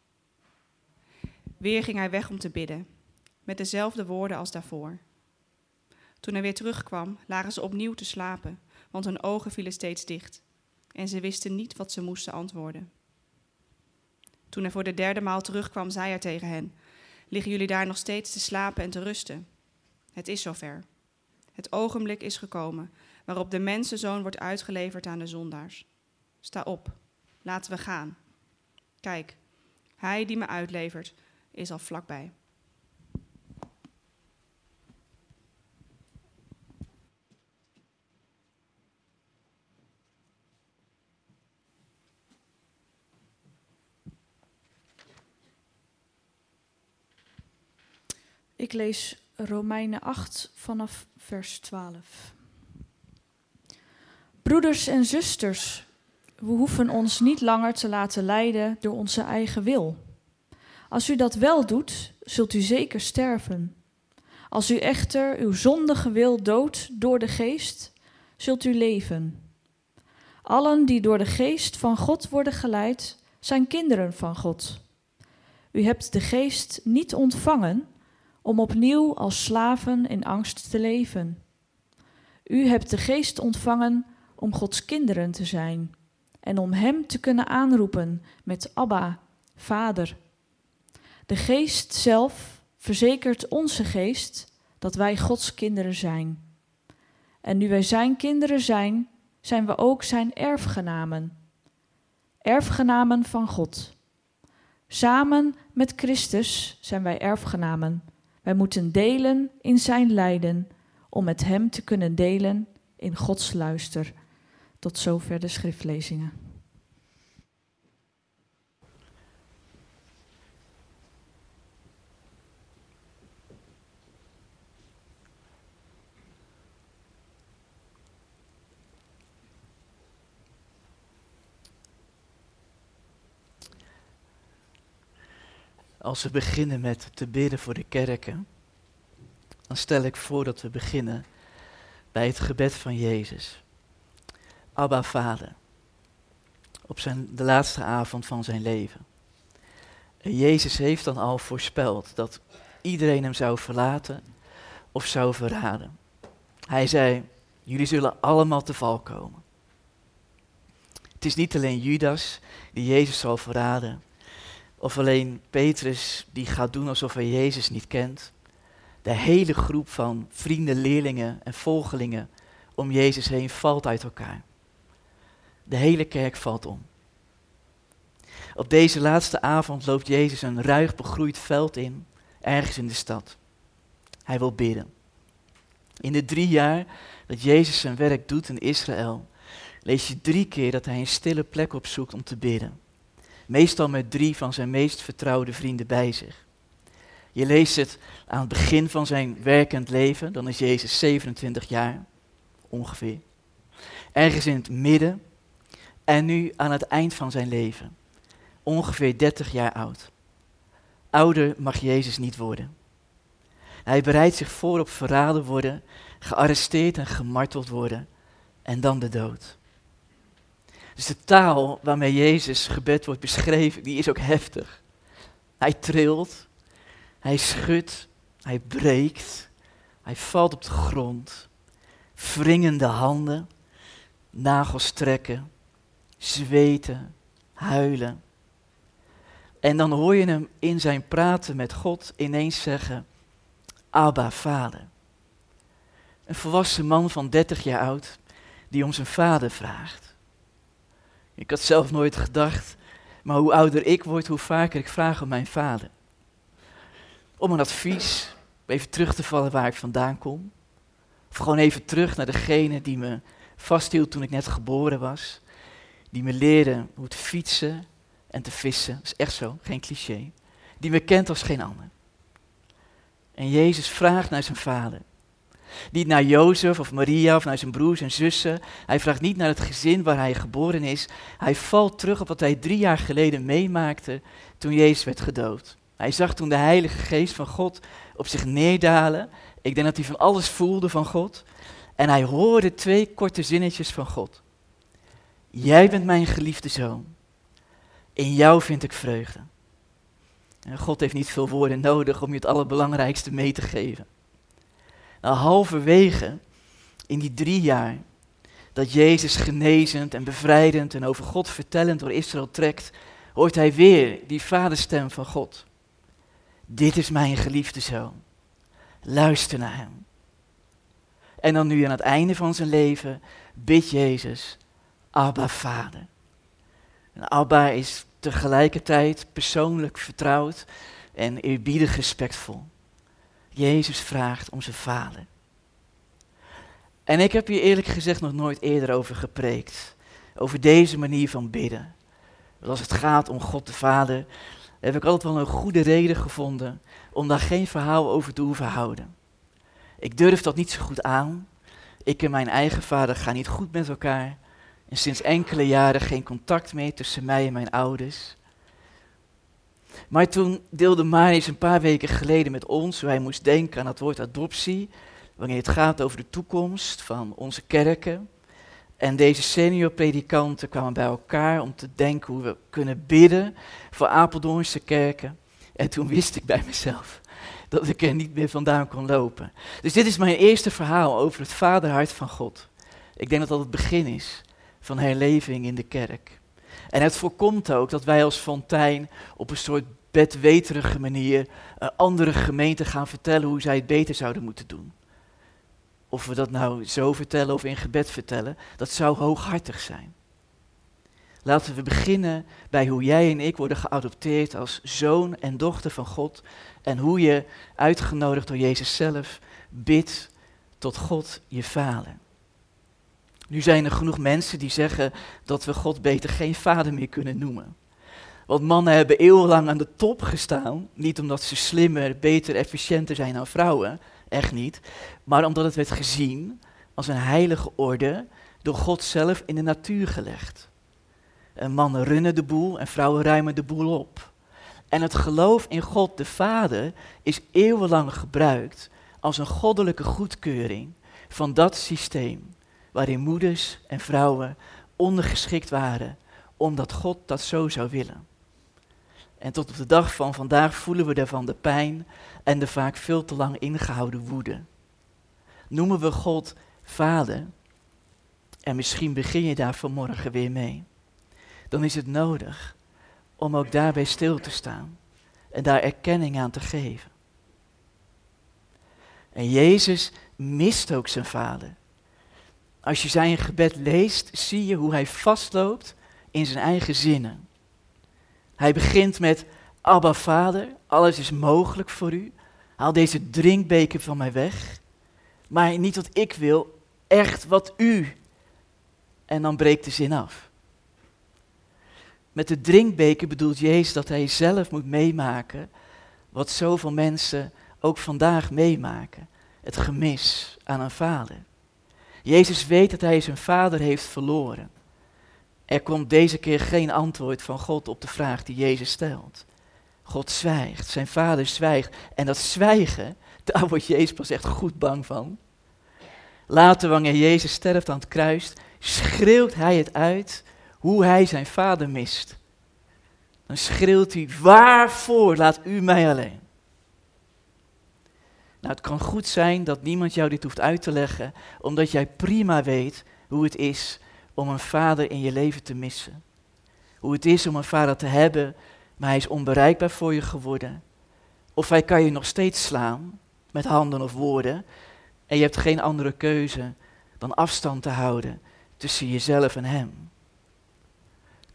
Weer ging hij weg om te bidden, met dezelfde woorden als daarvoor. Toen hij weer terugkwam, lagen ze opnieuw te slapen, want hun ogen vielen steeds dicht en ze wisten niet wat ze moesten antwoorden. Toen hij voor de derde maal terugkwam, zei hij tegen hen: Liggen jullie daar nog steeds te slapen en te rusten? Het is zover. Het ogenblik is gekomen waarop de mensenzoon wordt uitgeleverd aan de zondaars. Sta op, laten we gaan. Kijk, hij die me uitlevert is al vlakbij. Ik lees Romeinen 8 vanaf vers 12. Broeders en zusters, we hoeven ons niet langer te laten leiden door onze eigen wil. Als u dat wel doet, zult u zeker sterven. Als u echter uw zondige wil doodt door de geest, zult u leven. Allen die door de geest van God worden geleid, zijn kinderen van God. U hebt de geest niet ontvangen om opnieuw als slaven in angst te leven. U hebt de geest ontvangen om Gods kinderen te zijn en om Hem te kunnen aanroepen met Abba, Vader. De geest zelf verzekert onze geest dat wij Gods kinderen zijn. En nu wij Zijn kinderen zijn, zijn we ook Zijn erfgenamen. Erfgenamen van God. Samen met Christus zijn wij erfgenamen wij moeten delen in zijn lijden om met hem te kunnen delen in Gods luister. Tot zover de schriftlezingen. Als we beginnen met te bidden voor de kerken, dan stel ik voor dat we beginnen bij het gebed van Jezus. Abba Vader, op zijn, de laatste avond van zijn leven. En Jezus heeft dan al voorspeld dat iedereen hem zou verlaten of zou verraden. Hij zei, jullie zullen allemaal te val komen. Het is niet alleen Judas die Jezus zal verraden, of alleen Petrus die gaat doen alsof hij Jezus niet kent. De hele groep van vrienden, leerlingen en volgelingen om Jezus heen valt uit elkaar. De hele kerk valt om. Op deze laatste avond loopt Jezus een ruig begroeid veld in, ergens in de stad. Hij wil bidden. In de drie jaar dat Jezus zijn werk doet in Israël, lees je drie keer dat hij een stille plek opzoekt om te bidden meestal met drie van zijn meest vertrouwde vrienden bij zich. Je leest het aan het begin van zijn werkend leven, dan is Jezus 27 jaar, ongeveer. Ergens in het midden en nu aan het eind van zijn leven, ongeveer 30 jaar oud. Ouder mag Jezus niet worden. Hij bereidt zich voor op verraden worden, gearresteerd en gemarteld worden en dan de dood. Dus de taal waarmee Jezus gebed wordt beschreven, die is ook heftig. Hij trilt, hij schudt, hij breekt, hij valt op de grond, wringende handen, nagels trekken, zweten, huilen. En dan hoor je hem in zijn praten met God ineens zeggen, Abba, vader. Een volwassen man van 30 jaar oud die om zijn vader vraagt. Ik had zelf nooit gedacht, maar hoe ouder ik word, hoe vaker ik vraag om mijn vader. Om een advies, even terug te vallen waar ik vandaan kom. Of gewoon even terug naar degene die me vasthield toen ik net geboren was. Die me leerde hoe te fietsen en te vissen. Dat is echt zo, geen cliché. Die me kent als geen ander. En Jezus vraagt naar zijn vader. Niet naar Jozef of Maria of naar zijn broers en zussen. Hij vraagt niet naar het gezin waar hij geboren is. Hij valt terug op wat hij drie jaar geleden meemaakte toen Jezus werd gedood. Hij zag toen de Heilige Geest van God op zich neerdalen. Ik denk dat hij van alles voelde van God. En hij hoorde twee korte zinnetjes van God. Jij bent mijn geliefde zoon. In jou vind ik vreugde. God heeft niet veel woorden nodig om je het allerbelangrijkste mee te geven. Nou, halverwege in die drie jaar dat Jezus genezend en bevrijdend en over God vertellend door Israël trekt, hoort hij weer die vaderstem van God. Dit is mijn geliefde zoon. Luister naar hem. En dan nu aan het einde van zijn leven bidt Jezus, Abba Vader. En Abba is tegelijkertijd persoonlijk vertrouwd en eerbiedig respectvol. Jezus vraagt om zijn vader. En ik heb hier eerlijk gezegd nog nooit eerder over gepreekt. Over deze manier van bidden. Want als het gaat om God de Vader, heb ik altijd wel een goede reden gevonden om daar geen verhaal over te hoeven houden. Ik durf dat niet zo goed aan. Ik en mijn eigen vader gaan niet goed met elkaar. En sinds enkele jaren geen contact meer tussen mij en mijn ouders. Maar toen deelde Marius een paar weken geleden met ons hoe hij moest denken aan het woord adoptie. Wanneer het gaat over de toekomst van onze kerken. En deze senior predikanten kwamen bij elkaar om te denken hoe we kunnen bidden voor Apeldoornse kerken. En toen wist ik bij mezelf dat ik er niet meer vandaan kon lopen. Dus dit is mijn eerste verhaal over het vaderhart van God. Ik denk dat dat het begin is van herleving in de kerk. En het voorkomt ook dat wij als fontein op een soort bedweterige manier uh, andere gemeenten gaan vertellen hoe zij het beter zouden moeten doen. Of we dat nou zo vertellen of in gebed vertellen, dat zou hooghartig zijn. Laten we beginnen bij hoe jij en ik worden geadopteerd als zoon en dochter van God. En hoe je, uitgenodigd door Jezus zelf, bidt tot God je vader. Nu zijn er genoeg mensen die zeggen dat we God beter geen vader meer kunnen noemen. Want mannen hebben eeuwenlang aan de top gestaan, niet omdat ze slimmer, beter, efficiënter zijn dan vrouwen, echt niet, maar omdat het werd gezien als een heilige orde door God zelf in de natuur gelegd. En mannen runnen de boel en vrouwen ruimen de boel op. En het geloof in God de Vader is eeuwenlang gebruikt als een goddelijke goedkeuring van dat systeem waarin moeders en vrouwen ondergeschikt waren omdat God dat zo zou willen. En tot op de dag van vandaag voelen we daarvan de pijn en de vaak veel te lang ingehouden woede. Noemen we God Vader, en misschien begin je daar vanmorgen weer mee, dan is het nodig om ook daarbij stil te staan en daar erkenning aan te geven. En Jezus mist ook zijn vader. Als je zijn gebed leest, zie je hoe hij vastloopt in zijn eigen zinnen. Hij begint met, Abba Vader, alles is mogelijk voor u. Haal deze drinkbeker van mij weg. Maar niet wat ik wil, echt wat u. En dan breekt de zin af. Met de drinkbeker bedoelt Jezus dat hij zelf moet meemaken wat zoveel mensen ook vandaag meemaken. Het gemis aan een vader. Jezus weet dat hij zijn vader heeft verloren. Er komt deze keer geen antwoord van God op de vraag die Jezus stelt. God zwijgt, zijn vader zwijgt. En dat zwijgen, daar wordt Jezus pas echt goed bang van. Later, wanneer Jezus sterft aan het kruis, schreeuwt hij het uit hoe hij zijn vader mist. Dan schreeuwt hij, waarvoor laat u mij alleen? Nou, het kan goed zijn dat niemand jou dit hoeft uit te leggen, omdat jij prima weet hoe het is om een vader in je leven te missen. Hoe het is om een vader te hebben, maar hij is onbereikbaar voor je geworden. Of hij kan je nog steeds slaan, met handen of woorden, en je hebt geen andere keuze dan afstand te houden tussen jezelf en hem.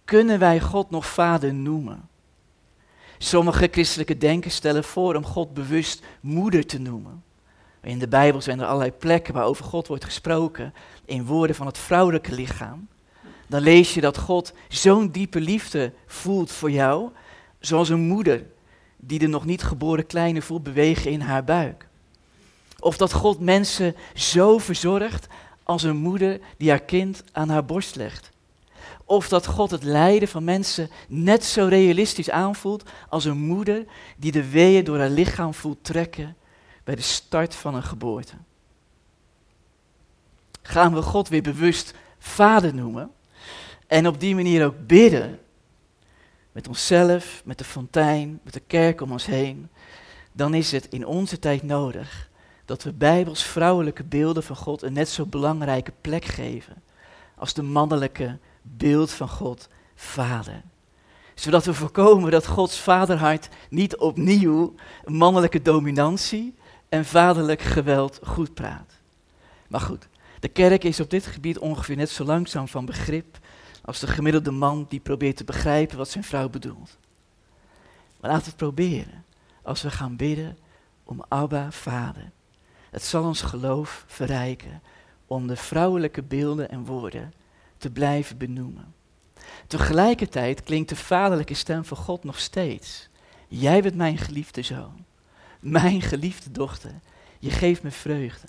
Kunnen wij God nog vader noemen? Sommige christelijke denkers stellen voor om God bewust moeder te noemen. In de Bijbel zijn er allerlei plekken waar over God wordt gesproken in woorden van het vrouwelijke lichaam. Dan lees je dat God zo'n diepe liefde voelt voor jou, zoals een moeder die de nog niet geboren kleine voelt bewegen in haar buik. Of dat God mensen zo verzorgt als een moeder die haar kind aan haar borst legt. Of dat God het lijden van mensen net zo realistisch aanvoelt als een moeder die de weeën door haar lichaam voelt trekken bij de start van een geboorte. Gaan we God weer bewust vader noemen en op die manier ook bidden met onszelf, met de fontein, met de kerk om ons heen, dan is het in onze tijd nodig dat we bijbels vrouwelijke beelden van God een net zo belangrijke plek geven als de mannelijke beeld van God, Vader. Zodat we voorkomen dat Gods vaderhart niet opnieuw mannelijke dominantie en vaderlijk geweld goed praat. Maar goed, de kerk is op dit gebied ongeveer net zo langzaam van begrip als de gemiddelde man die probeert te begrijpen wat zijn vrouw bedoelt. Maar laten het proberen als we gaan bidden om Abba, Vader. Het zal ons geloof verrijken om de vrouwelijke beelden en woorden te blijven benoemen. Tegelijkertijd klinkt de vaderlijke stem van God nog steeds. Jij bent mijn geliefde zoon, mijn geliefde dochter. Je geeft me vreugde.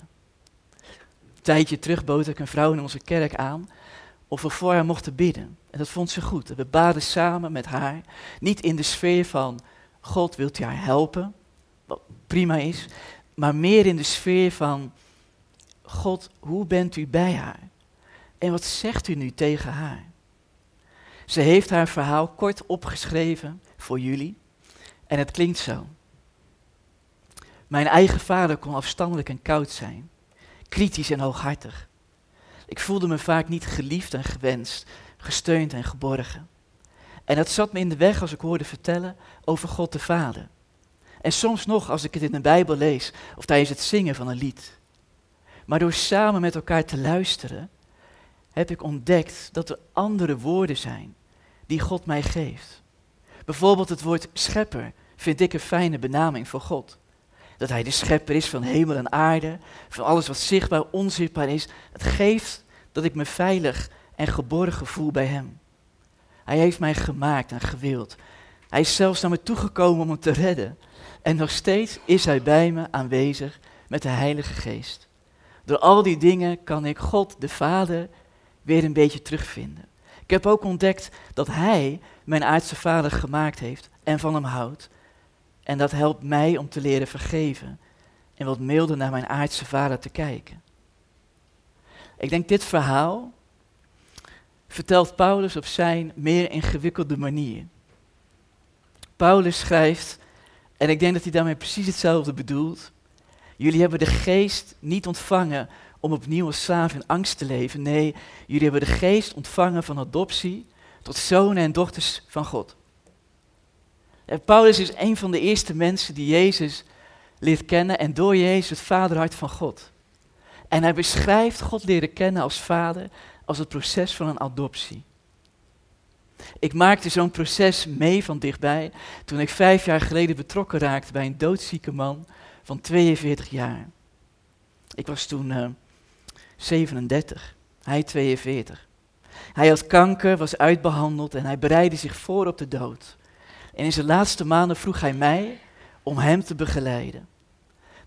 Een tijdje terug bood ik een vrouw in onze kerk aan of we voor haar mochten bidden. En dat vond ze goed. We baden samen met haar, niet in de sfeer van God wilt je haar helpen, wat prima is, maar meer in de sfeer van God, hoe bent u bij haar? En wat zegt u nu tegen haar? Ze heeft haar verhaal kort opgeschreven voor jullie en het klinkt zo. Mijn eigen vader kon afstandelijk en koud zijn, kritisch en hooghartig. Ik voelde me vaak niet geliefd en gewenst, gesteund en geborgen. En dat zat me in de weg als ik hoorde vertellen over God de Vader. En soms nog als ik het in de Bijbel lees of tijdens het zingen van een lied. Maar door samen met elkaar te luisteren, heb ik ontdekt dat er andere woorden zijn die God mij geeft. Bijvoorbeeld het woord schepper vind ik een fijne benaming voor God. Dat Hij de schepper is van hemel en aarde, van alles wat zichtbaar, onzichtbaar is. Het geeft dat ik me veilig en geborgen voel bij Hem. Hij heeft mij gemaakt en gewild. Hij is zelfs naar me toegekomen om me te redden. En nog steeds is Hij bij me aanwezig met de Heilige Geest. Door al die dingen kan ik God, de Vader, weer een beetje terugvinden. Ik heb ook ontdekt dat Hij mijn aardse vader gemaakt heeft en van hem houdt. En dat helpt mij om te leren vergeven en wat milder naar mijn aardse vader te kijken. Ik denk dit verhaal vertelt Paulus op zijn meer ingewikkelde manier. Paulus schrijft, en ik denk dat hij daarmee precies hetzelfde bedoelt. Jullie hebben de geest niet ontvangen om opnieuw als slaaf in angst te leven. Nee, jullie hebben de geest ontvangen van adoptie tot zonen en dochters van God. En Paulus is een van de eerste mensen die Jezus leert kennen en door Jezus het vaderhart van God. En hij beschrijft God leren kennen als vader als het proces van een adoptie. Ik maakte zo'n proces mee van dichtbij toen ik vijf jaar geleden betrokken raakte bij een doodzieke man van 42 jaar. Ik was toen uh, 37, hij 42. Hij had kanker, was uitbehandeld en hij bereidde zich voor op de dood. En in zijn laatste maanden vroeg hij mij om hem te begeleiden.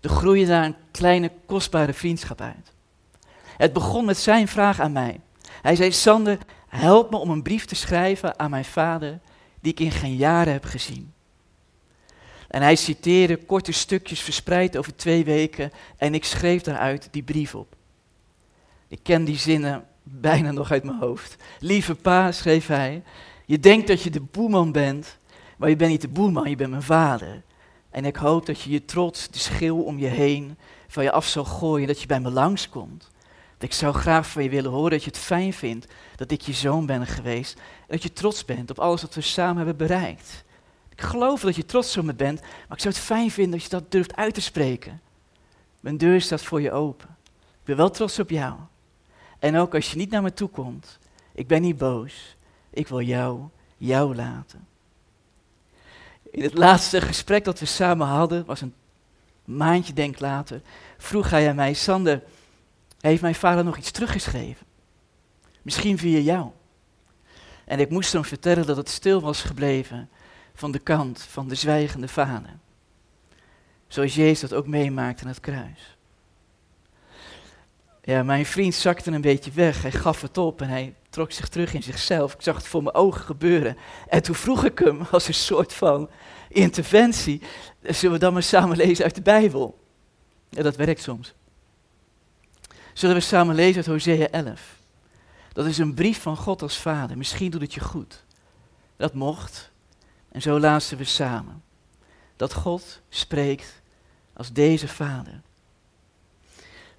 Er groeide daar een kleine kostbare vriendschap uit. Het begon met zijn vraag aan mij. Hij zei, Sander, help me om een brief te schrijven aan mijn vader die ik in geen jaren heb gezien. En hij citeerde korte stukjes verspreid over twee weken en ik schreef daaruit die brief op. Ik ken die zinnen bijna nog uit mijn hoofd. Lieve pa, schreef hij, je denkt dat je de boeman bent, maar je bent niet de boeman, je bent mijn vader. En ik hoop dat je je trots, de schil om je heen, van je af zal gooien, dat je bij me langskomt. Ik zou graag van je willen horen dat je het fijn vindt dat ik je zoon ben geweest. En dat je trots bent op alles wat we samen hebben bereikt. Ik geloof dat je trots op me bent, maar ik zou het fijn vinden dat je dat durft uit te spreken. Mijn deur staat voor je open. Ik ben wel trots op jou. En ook als je niet naar me toe komt, ik ben niet boos. Ik wil jou, jou laten. In het laatste gesprek dat we samen hadden, was een maandje denk later, vroeg hij aan mij, Sander, heeft mijn vader nog iets teruggeschreven? Misschien via jou. En ik moest hem vertellen dat het stil was gebleven van de kant van de zwijgende vader. Zoals Jezus dat ook meemaakte aan het kruis. Ja, mijn vriend zakte een beetje weg. Hij gaf het op en hij trok zich terug in zichzelf. Ik zag het voor mijn ogen gebeuren. En toen vroeg ik hem als een soort van interventie: Zullen we dan maar samen lezen uit de Bijbel? Ja, dat werkt soms. Zullen we samen lezen uit Hosea 11? Dat is een brief van God als vader. Misschien doet het je goed. Dat mocht. En zo lazen we samen. Dat God spreekt als deze vader.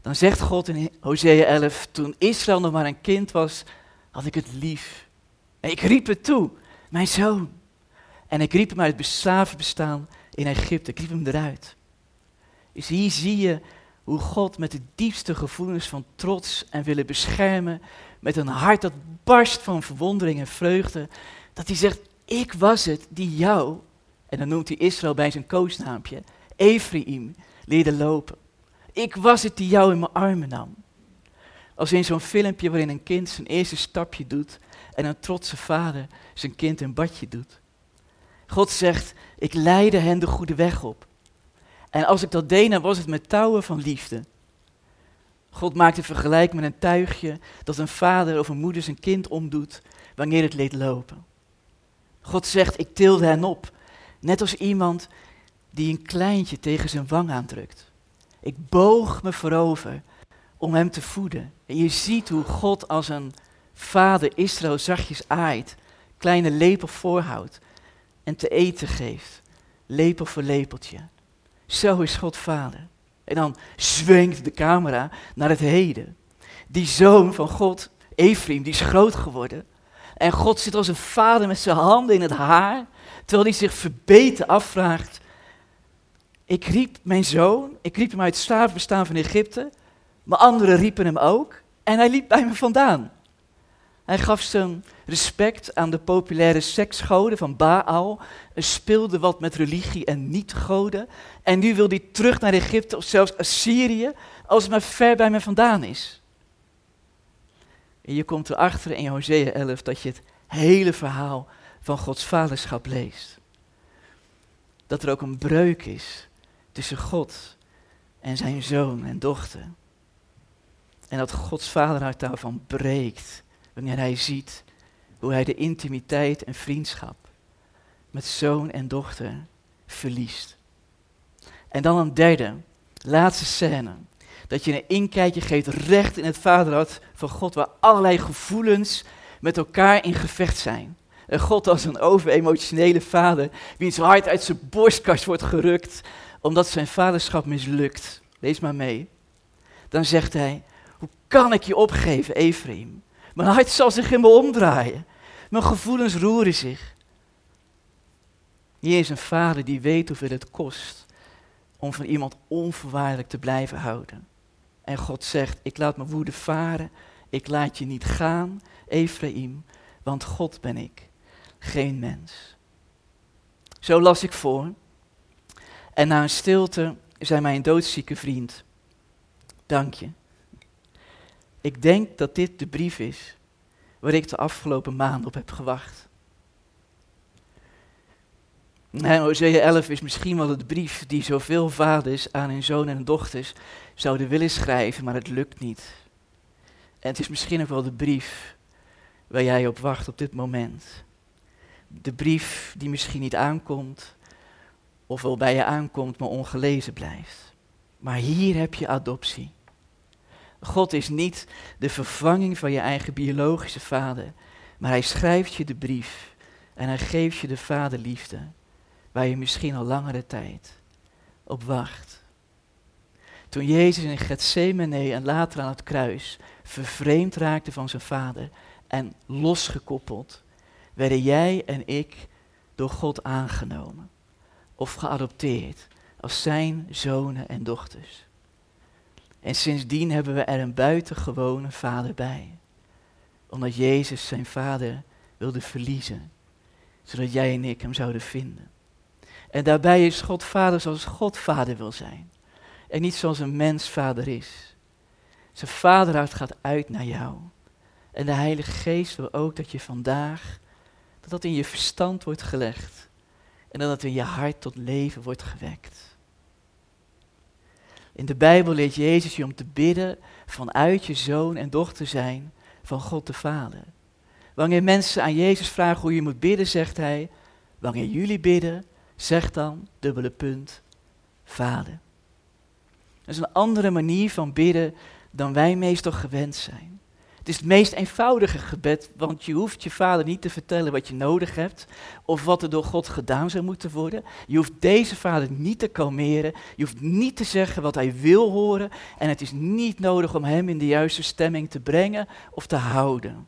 Dan zegt God in Hosea 11, toen Israël nog maar een kind was, had ik het lief. En ik riep het toe, mijn zoon. En ik riep hem uit het slavenbestaan in Egypte. Ik riep hem eruit. Dus hier zie je hoe God met de diepste gevoelens van trots en willen beschermen, met een hart dat barst van verwondering en vreugde, dat hij zegt, ik was het die jou, en dan noemt hij Israël bij zijn koosnaampje, Ephraim, leerde lopen. Ik was het die jou in mijn armen nam. Als in zo'n filmpje waarin een kind zijn eerste stapje doet en een trotse vader zijn kind een badje doet. God zegt, ik leidde hen de goede weg op. En als ik dat deed, dan was het met touwen van liefde. God maakt een vergelijking met een tuigje dat een vader of een moeder zijn kind omdoet wanneer het leed lopen. God zegt, ik tilde hen op, net als iemand die een kleintje tegen zijn wang aandrukt. Ik boog me voorover om hem te voeden. En je ziet hoe God als een vader Israël zachtjes aait, kleine lepel voorhoudt en te eten geeft, lepel voor lepeltje. Zo is God vader. En dan zwengt de camera naar het heden. Die zoon van God, Ephraim, die is groot geworden. En God zit als een vader met zijn handen in het haar, terwijl hij zich verbeten afvraagt. Ik riep mijn zoon, ik riep hem uit het slavenbestaan van Egypte, maar anderen riepen hem ook en hij liep bij me vandaan. Hij gaf zijn respect aan de populaire seksgoden van Baal, speelde wat met religie en niet-goden. En nu wil hij terug naar Egypte of zelfs Assyrië, als het maar ver bij me vandaan is. En je komt erachter in Hosea 11 dat je het hele verhaal van Gods vaderschap leest. Dat er ook een breuk is tussen God en zijn zoon en dochter. En dat Gods vaderhart daarvan breekt wanneer hij ziet hoe hij de intimiteit en vriendschap met zoon en dochter verliest. En dan een derde, laatste scène. Dat je een inkijkje geeft recht in het vaderhart van God, waar allerlei gevoelens met elkaar in gevecht zijn. En God als een overemotionele vader, wiens hart uit zijn borstkast wordt gerukt, omdat zijn vaderschap mislukt. Lees maar mee. Dan zegt hij, hoe kan ik je opgeven, Ephraim? Mijn hart zal zich in me omdraaien. Mijn gevoelens roeren zich. Hier is een vader die weet hoeveel het kost om van iemand onvoorwaardelijk te blijven houden. En God zegt, ik laat mijn woede varen, ik laat je niet gaan, Ephraim, want God ben ik, geen mens. Zo las ik voor. En na een stilte zei mijn doodzieke vriend, dank je. Ik denk dat dit de brief is waar ik de afgelopen maand op heb gewacht. En Hosea 11 is misschien wel de brief die zoveel vaders aan hun zonen en dochters zouden willen schrijven, maar het lukt niet. En het is misschien ook wel de brief waar jij op wacht op dit moment. De brief die misschien niet aankomt, of wel bij je aankomt, maar ongelezen blijft. Maar hier heb je adoptie. God is niet de vervanging van je eigen biologische vader, maar hij schrijft je de brief en hij geeft je de vaderliefde, waar je misschien al langere tijd op wacht. Toen Jezus in Gethsemane en later aan het kruis vervreemd raakte van zijn vader en losgekoppeld, werden jij en ik door God aangenomen of geadopteerd als zijn zonen en dochters. En sindsdien hebben we er een buitengewone vader bij. Omdat Jezus zijn vader wilde verliezen, zodat jij en ik hem zouden vinden. En daarbij is God vader zoals God vader wil zijn. En niet zoals een mens vader is. Zijn vaderhart gaat uit naar jou. En de Heilige Geest wil ook dat je vandaag, dat dat in je verstand wordt gelegd. En dat het in je hart tot leven wordt gewekt. In de Bijbel leert Jezus je om te bidden vanuit je zoon en dochter zijn van God de Vader. Wanneer mensen aan Jezus vragen hoe je moet bidden, zegt hij, wanneer jullie bidden, zeg dan, dubbele punt, Vader. Dat is een andere manier van bidden dan wij meestal gewend zijn. Het is het meest eenvoudige gebed, want je hoeft je vader niet te vertellen wat je nodig hebt of wat er door God gedaan zou moeten worden. Je hoeft deze vader niet te kalmeren, je hoeft niet te zeggen wat hij wil horen en het is niet nodig om hem in de juiste stemming te brengen of te houden.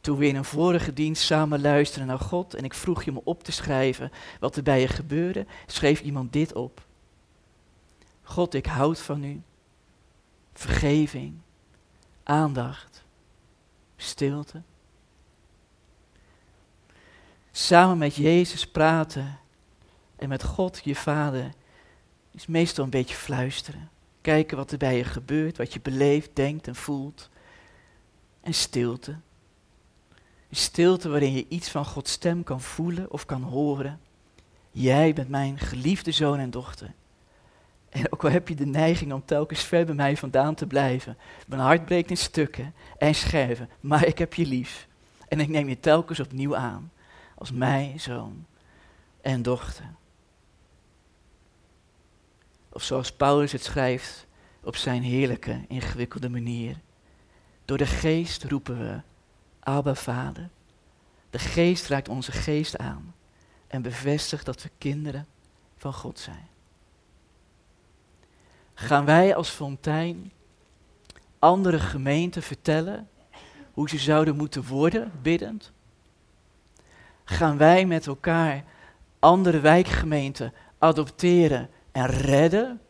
Toen we in een vorige dienst samen luisterden naar God en ik vroeg je om op te schrijven wat er bij je gebeurde, schreef iemand dit op. God, ik houd van u. Vergeving, aandacht, stilte. Samen met Jezus praten en met God, je Vader, is meestal een beetje fluisteren. Kijken wat er bij je gebeurt, wat je beleeft, denkt en voelt. En stilte. Stilte waarin je iets van Gods stem kan voelen of kan horen. Jij bent mijn geliefde zoon en dochter. En ook al heb je de neiging om telkens ver bij mij vandaan te blijven. Mijn hart breekt in stukken en scherven, maar ik heb je lief. En ik neem je telkens opnieuw aan als mijn zoon en dochter. Of zoals Paulus het schrijft op zijn heerlijke, ingewikkelde manier. Door de geest roepen we, Abba Vader. De geest raakt onze geest aan en bevestigt dat we kinderen van God zijn gaan wij als fontein andere gemeenten vertellen hoe ze zouden moeten worden, biddend? Gaan wij met elkaar andere wijkgemeenten adopteren en redden?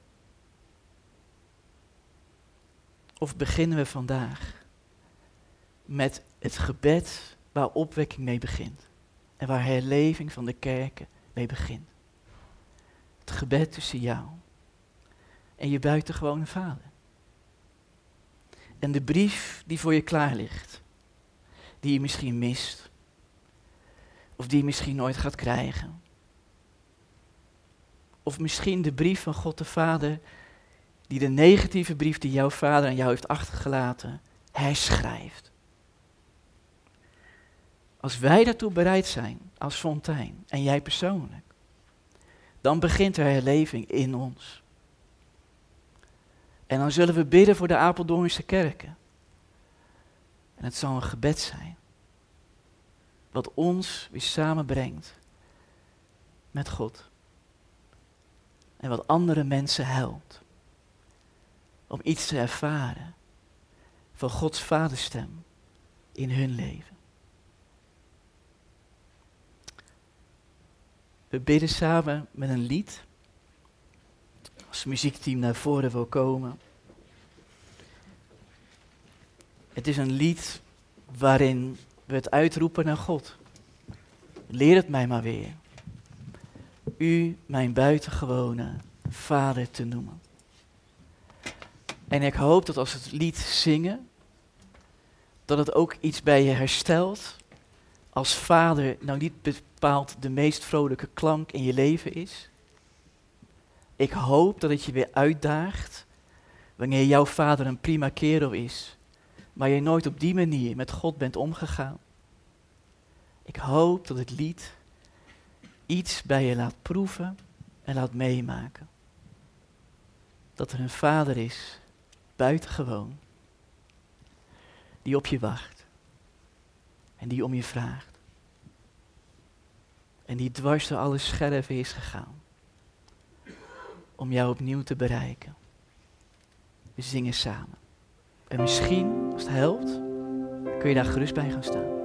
Of beginnen we vandaag met het gebed waar opwekking mee begint en waar herleving van de kerken mee begint? Het gebed tussen jou en je buitengewone vader. En de brief die voor je klaar ligt, die je misschien mist, of die je misschien nooit gaat krijgen. Of misschien de brief van God de Vader, die de negatieve brief die jouw vader aan jou heeft achtergelaten, herschrijft. Als wij daartoe bereid zijn, als fontein, en jij persoonlijk, dan begint er herleving in ons. En dan zullen we bidden voor de Apeldoornse kerken. En het zal een gebed zijn. Wat ons weer samenbrengt met God. En wat andere mensen helpt. Om iets te ervaren van Gods vaderstem in hun leven. We bidden samen met een lied als muziekteam naar voren wil komen. Het is een lied waarin we het uitroepen naar God. Leer het mij maar weer. U, mijn buitengewone vader te noemen. En ik hoop dat als we het lied zingen, dat het ook iets bij je herstelt als vader nou niet bepaald de meest vrolijke klank in je leven is. Ik hoop dat het je weer uitdaagt wanneer jouw vader een prima kerel is, maar je nooit op die manier met God bent omgegaan. Ik hoop dat het lied iets bij je laat proeven en laat meemaken. Dat er een vader is, buitengewoon, die op je wacht en die om je vraagt. En die dwars door alle scherven is gegaan om jou opnieuw te bereiken. We zingen samen. En misschien, als het helpt, kun je daar gerust bij gaan staan.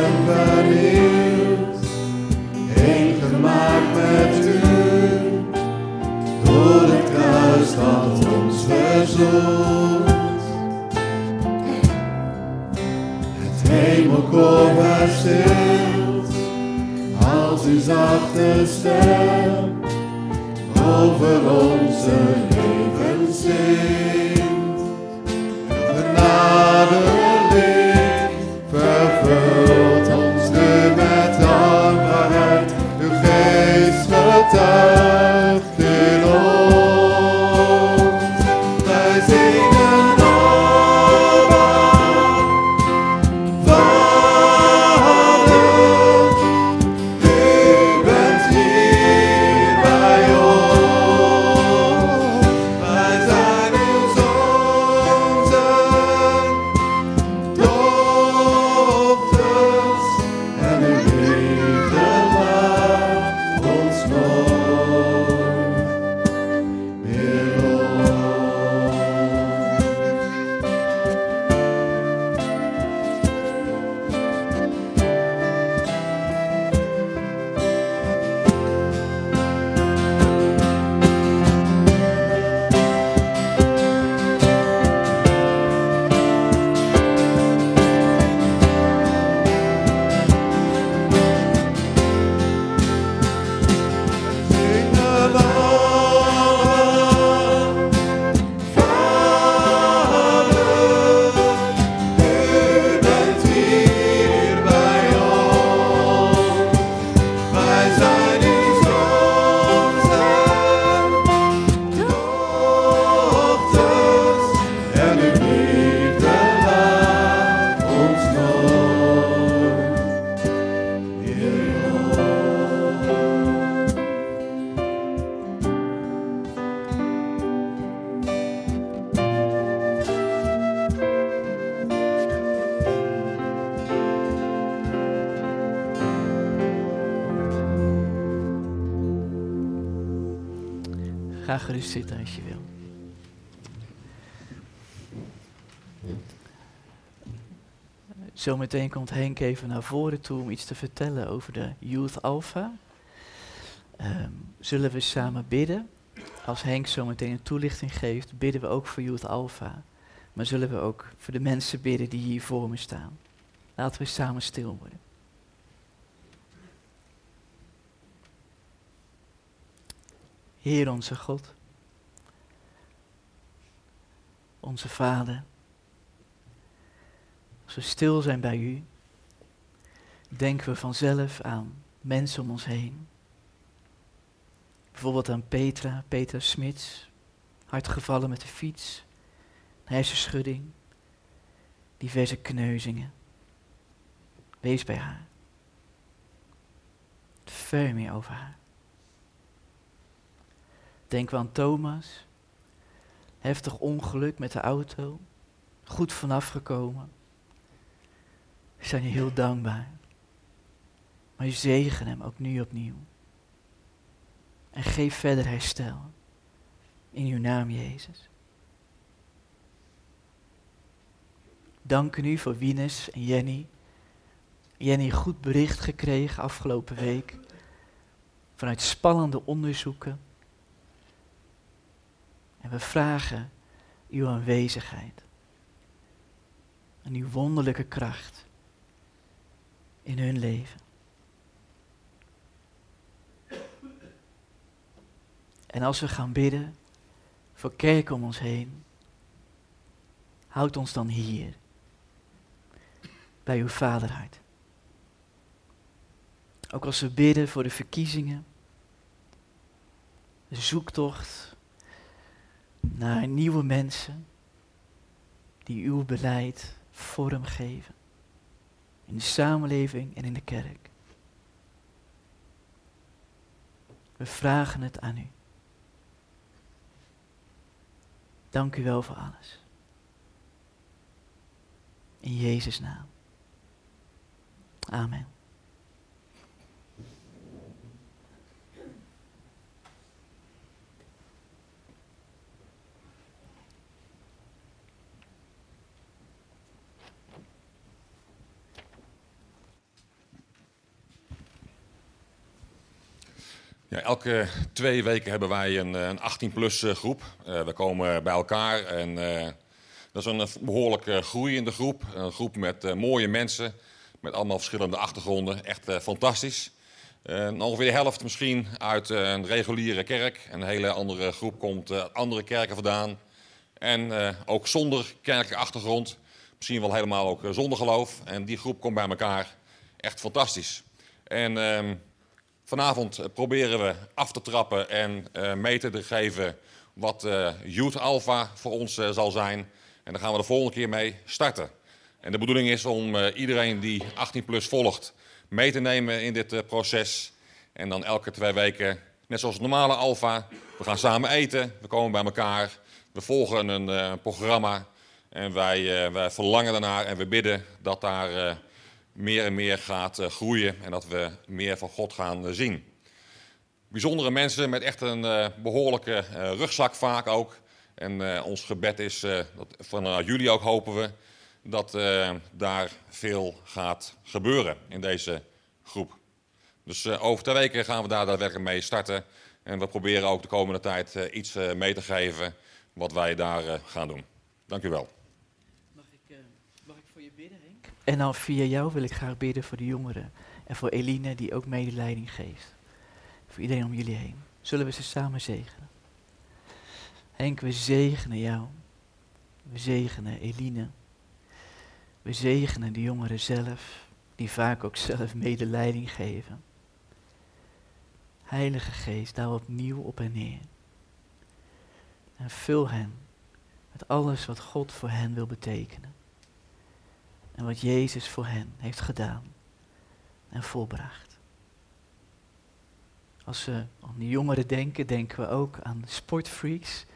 Welkom Zometeen komt Henk even naar voren toe om iets te vertellen over de Youth Alpha. Ehm, zullen we samen bidden? Als Henk zometeen een toelichting geeft, bidden we ook voor Youth Alpha. Maar zullen we ook voor de mensen bidden die hier voor me staan? Laten we samen stil worden. Heer onze God, onze Vader, als we stil zijn bij U, denken we vanzelf aan mensen om ons heen. Bijvoorbeeld aan Petra, Petra Smits, hard gevallen met de fiets, hersenschudding, diverse kneuzingen. Wees bij haar. Ver meer over haar. Denken we aan Thomas, heftig ongeluk met de auto, goed vanaf gekomen. We zijn je heel dankbaar. Maar je zegen hem ook nu opnieuw. En geef verder herstel. In uw naam, Jezus. Dank u voor Wienes en Jenny. Jenny goed bericht gekregen afgelopen week. Vanuit spannende onderzoeken. En we vragen uw aanwezigheid. En uw wonderlijke kracht in hun leven. En als we gaan bidden voor kerk om ons heen, houd ons dan hier, bij uw vaderhart. Ook als we bidden voor de verkiezingen, zoektocht naar nieuwe mensen die uw beleid vormgeven in de samenleving en in de kerk. We vragen het aan u. Dank u wel voor alles. In Jezus' naam. Amen. Ja, elke twee weken hebben wij een, eh, een 18-plus groep. Uh, we komen bij elkaar en dat is een behoorlijk uh, groei in de groep. Een groep met mooie mensen, met allemaal verschillende achtergronden. Echt fantastisch. ongeveer de helft misschien uit een reguliere kerk. Een hele andere groep komt andere kerken vandaan. En ook zonder kerkelijke achtergrond. Misschien wel helemaal ook zonder geloof. En die groep komt bij elkaar. Echt fantastisch. En ehm, Vanavond eh, proberen we af te trappen en uh, mee te geven wat uh, Youth Alpha voor ons zal zijn. En daar gaan we de volgende keer mee starten. En de bedoeling is om iedereen die 18 plus volgt mee te nemen in dit proces. En dan elke twee weken, net zoals normale Alpha, we gaan samen eten, we komen bij elkaar, we volgen een programma. En wij, wij verlangen daarnaar en we bidden dat daar meer en meer gaat eh, groeien en dat we meer van God gaan eh, zien. Bijzondere mensen met echt een eh, behoorlijke rugzak vaak ook. En ons gebed is, dat vanuit jullie ook hopen we, dat daar veel gaat gebeuren in deze groep. Dus over twee weken gaan we daar daadwerkelijk mee starten. En we proberen ook de komende tijd iets mee te geven wat wij daar gaan doen. Dank u wel. En dan via jou wil ik graag bidden voor de jongeren. En voor Eline, die ook medeleiding geeft. Voor iedereen om jullie heen. Zullen we ze samen zegenen? Henk, we zegenen jou. We zegenen Eline. We zegenen de jongeren zelf, die vaak ook zelf medeleiding geven. Heilige Geest, daar opnieuw op en neer. En vul hen met alles wat God voor hen wil betekenen en wat Jezus voor hen heeft gedaan en volbracht. Als we aan de jongeren denken, denken we ook aan sportfreaks.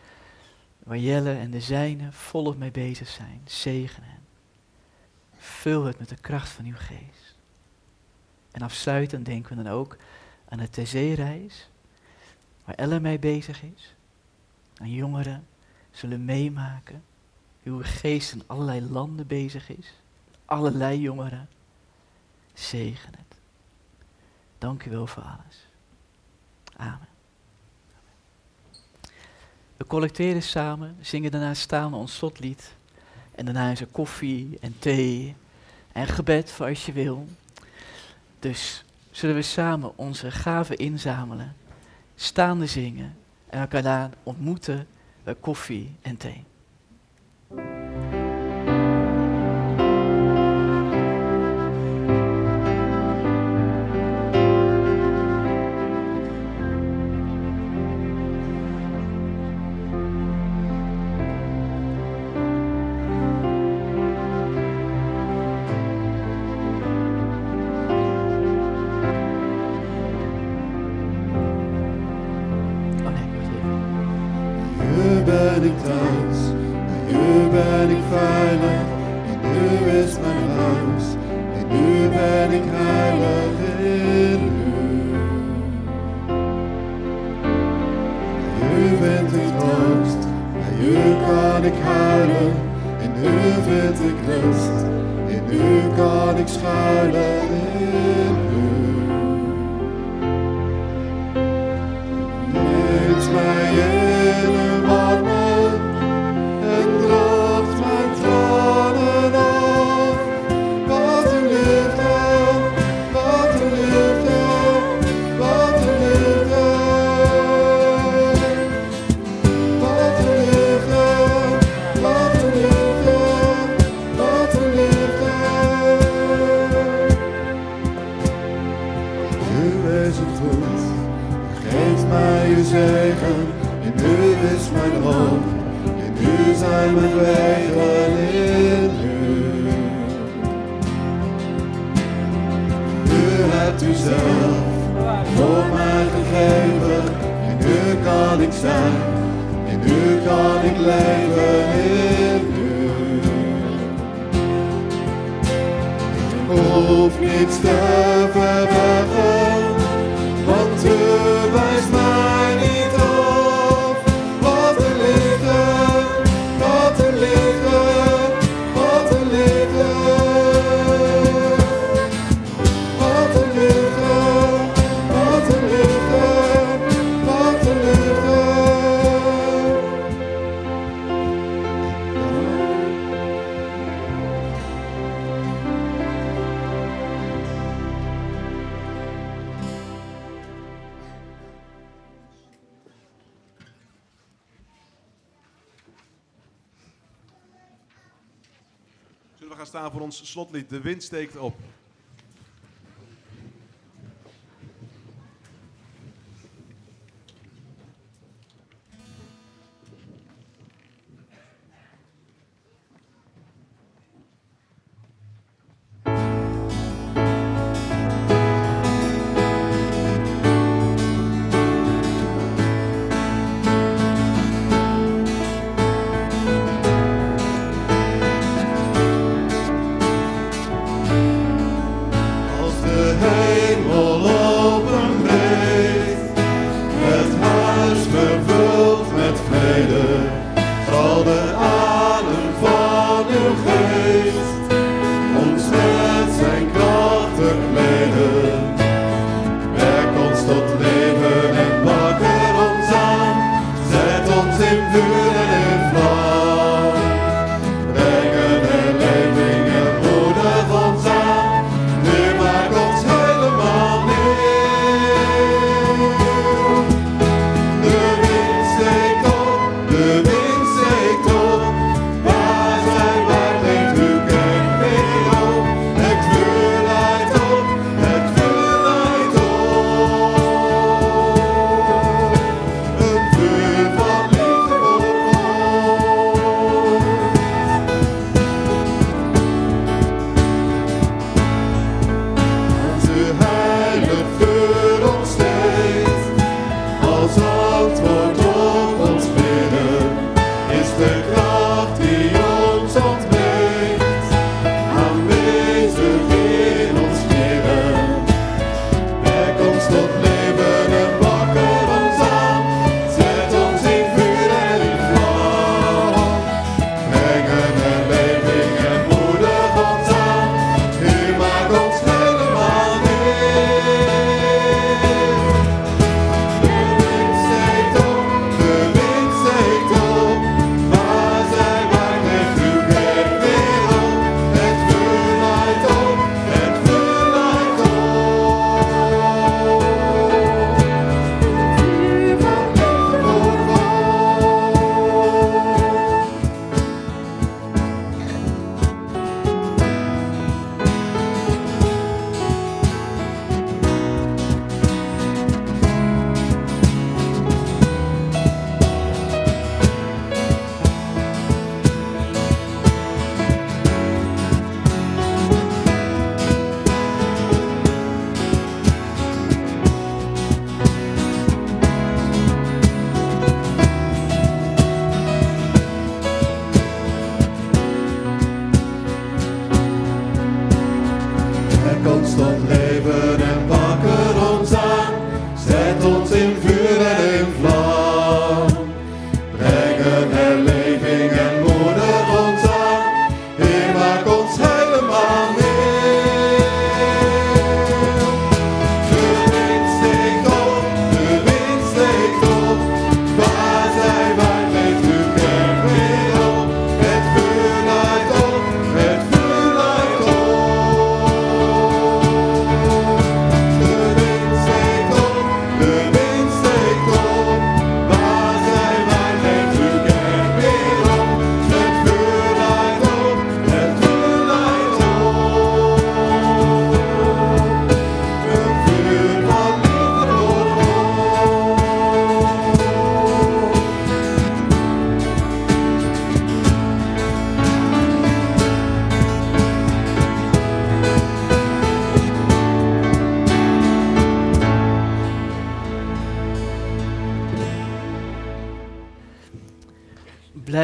Waar Jelle en de zijnen volop mee bezig zijn. Zegen hen. Vul het met de kracht van uw geest. En afsluitend denken we dan ook aan de TZ-reis. Waar Ellen mee bezig is. En jongeren zullen meemaken. Uw geest in allerlei landen bezig is allerlei jongeren. Zegen het. Dank u wel voor alles. Amen. We collecteren samen, zingen daarna staan ons slotlied. En daarna is er koffie en thee en gebed voor als je wil. Dus zullen we samen onze gaven inzamelen, staande zingen en elkaar ontmoeten bij koffie en thee. slotlied. De wind steekt op.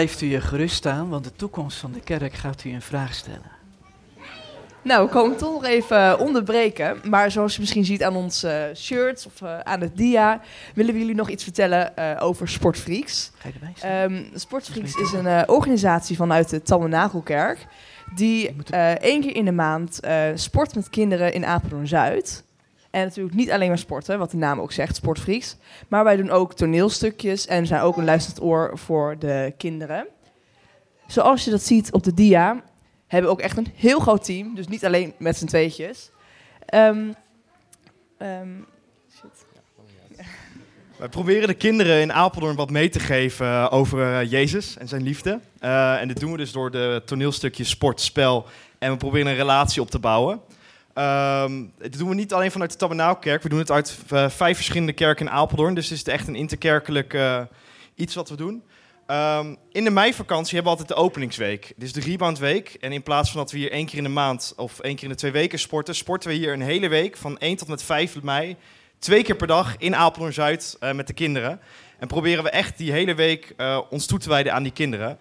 Blijft u je gerust staan, want de toekomst van de kerk gaat u een vraag stellen. Nou, we komen toch nog even onderbreken. Maar zoals je misschien ziet aan ons eh, shirts of eh, aan het dia, willen we jullie nog iets vertellen eh, over Sportfreaks. Ga je erbij staan? Ehm Sportfreaks is een eh, organisatie vanuit de Tabernakelkerk. Die één keer in de maand sport met kinderen in Apeldoorn-Zuid. En natuurlijk niet alleen maar sporten, wat de naam ook zegt, Sportfreaks. Maar wij doen ook toneelstukjes en zijn ook een luisterend oor voor de kinderen. Zoals je dat ziet op de dia, hebben we ook echt een heel groot team. Dus niet alleen met z'n tweetjes. Ehm, shit. Wij proberen de kinderen in Apeldoorn wat mee te geven eh, over eh, Jezus en zijn liefde. Eh, en dit doen we dus door de toneelstukjes sport, spel en we proberen een relatie op te bouwen. Ehm dit doen we niet alleen vanuit de Tabernaalkerk, we doen het uit eh, vijf verschillende kerken in Apeldoorn. Dus het is echt een interkerkelijk eh, iets wat we doen. Ehm, in de meivakantie hebben we altijd de openingsweek. Dit is de reboundweek. En in plaats van dat we hier één keer in de maand of één keer in de twee weken sporten, sporten we hier een hele week van 1 tot met 5 mei. Twee keer per dag in Apeldoorn-Zuid eh, met de kinderen. En proberen we echt die hele week ons toe te wijden aan die kinderen.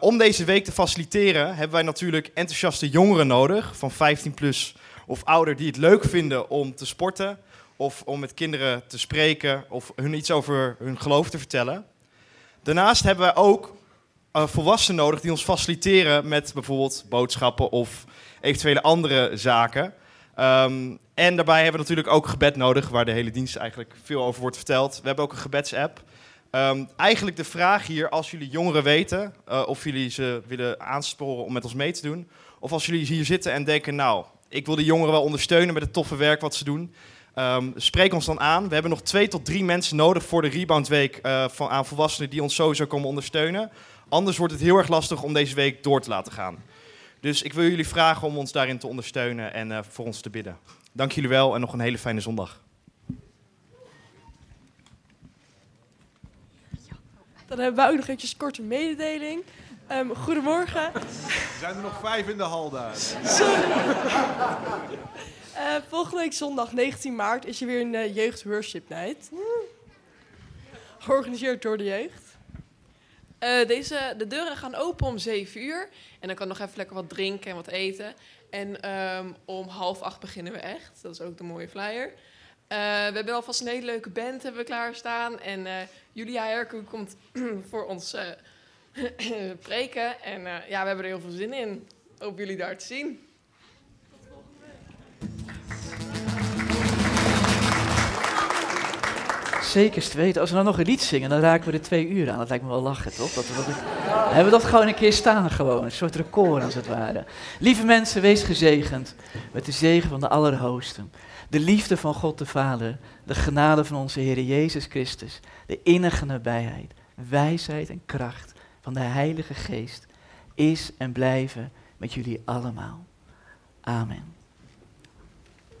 Om deze week te faciliteren hebben wij natuurlijk enthousiaste jongeren nodig. Van 15 plus of ouder die het leuk vinden om te sporten. Of om met kinderen te spreken of hun iets over hun geloof te vertellen. Daarnaast hebben wij ook eh, volwassenen nodig die ons faciliteren met bijvoorbeeld boodschappen of eventuele andere zaken. Ehm, en daarbij hebben we natuurlijk ook gebed nodig, waar de hele dienst eigenlijk veel over wordt verteld. We hebben ook een gebedsapp. Ehm, eigenlijk de vraag hier, als jullie jongeren weten, eh, of jullie ze willen aansporen om met ons mee te doen. Of als jullie hier zitten en denken, nou, ik wil de jongeren wel ondersteunen met het toffe werk wat ze doen. Ehm, spreek ons dan aan. We hebben nog twee tot drie mensen nodig voor de Reboundweek eh, van, aan volwassenen die ons sowieso komen ondersteunen. Anders wordt het heel erg lastig om deze week door te laten gaan. Dus ik wil jullie vragen om ons daarin te ondersteunen en eh, voor ons te bidden. Dank jullie wel en nog een hele fijne zondag. Dan hebben we ook nog eventjes korte mededeling. Ehm, goedemorgen. Er zijn er nog vijf in de hal daar. Sorry. Eh, volgende week zondag 19 maart is er weer een uh, jeugd worship night. Georganiseerd door de jeugd. Eh, deze, de deuren gaan open om 7 uur. En dan kan nog even lekker wat drinken en wat eten. En ehm, om half acht beginnen we echt. Dat is ook de mooie flyer. Eh, we hebben alvast een hele leuke band hebben we klaarstaan. En eh, Julia Herku komt voor ons eh, preken. En eh, ja, we hebben er heel veel zin in. Hoop jullie daar te zien. Zeker te weten. Als we nou nog een lied zingen, dan raken we er twee uur aan. Dat lijkt me wel lachen, toch? Dat we dat, dan hebben we dat gewoon een keer staan, gewoon. Een soort record, als het ware. Lieve mensen, wees gezegend met de zegen van de Allerhoogste. De liefde van God de Vader, de genade van onze Heer Jezus Christus, de innige nabijheid, wijsheid en kracht van de Heilige Geest is en blijven met jullie allemaal. Amen.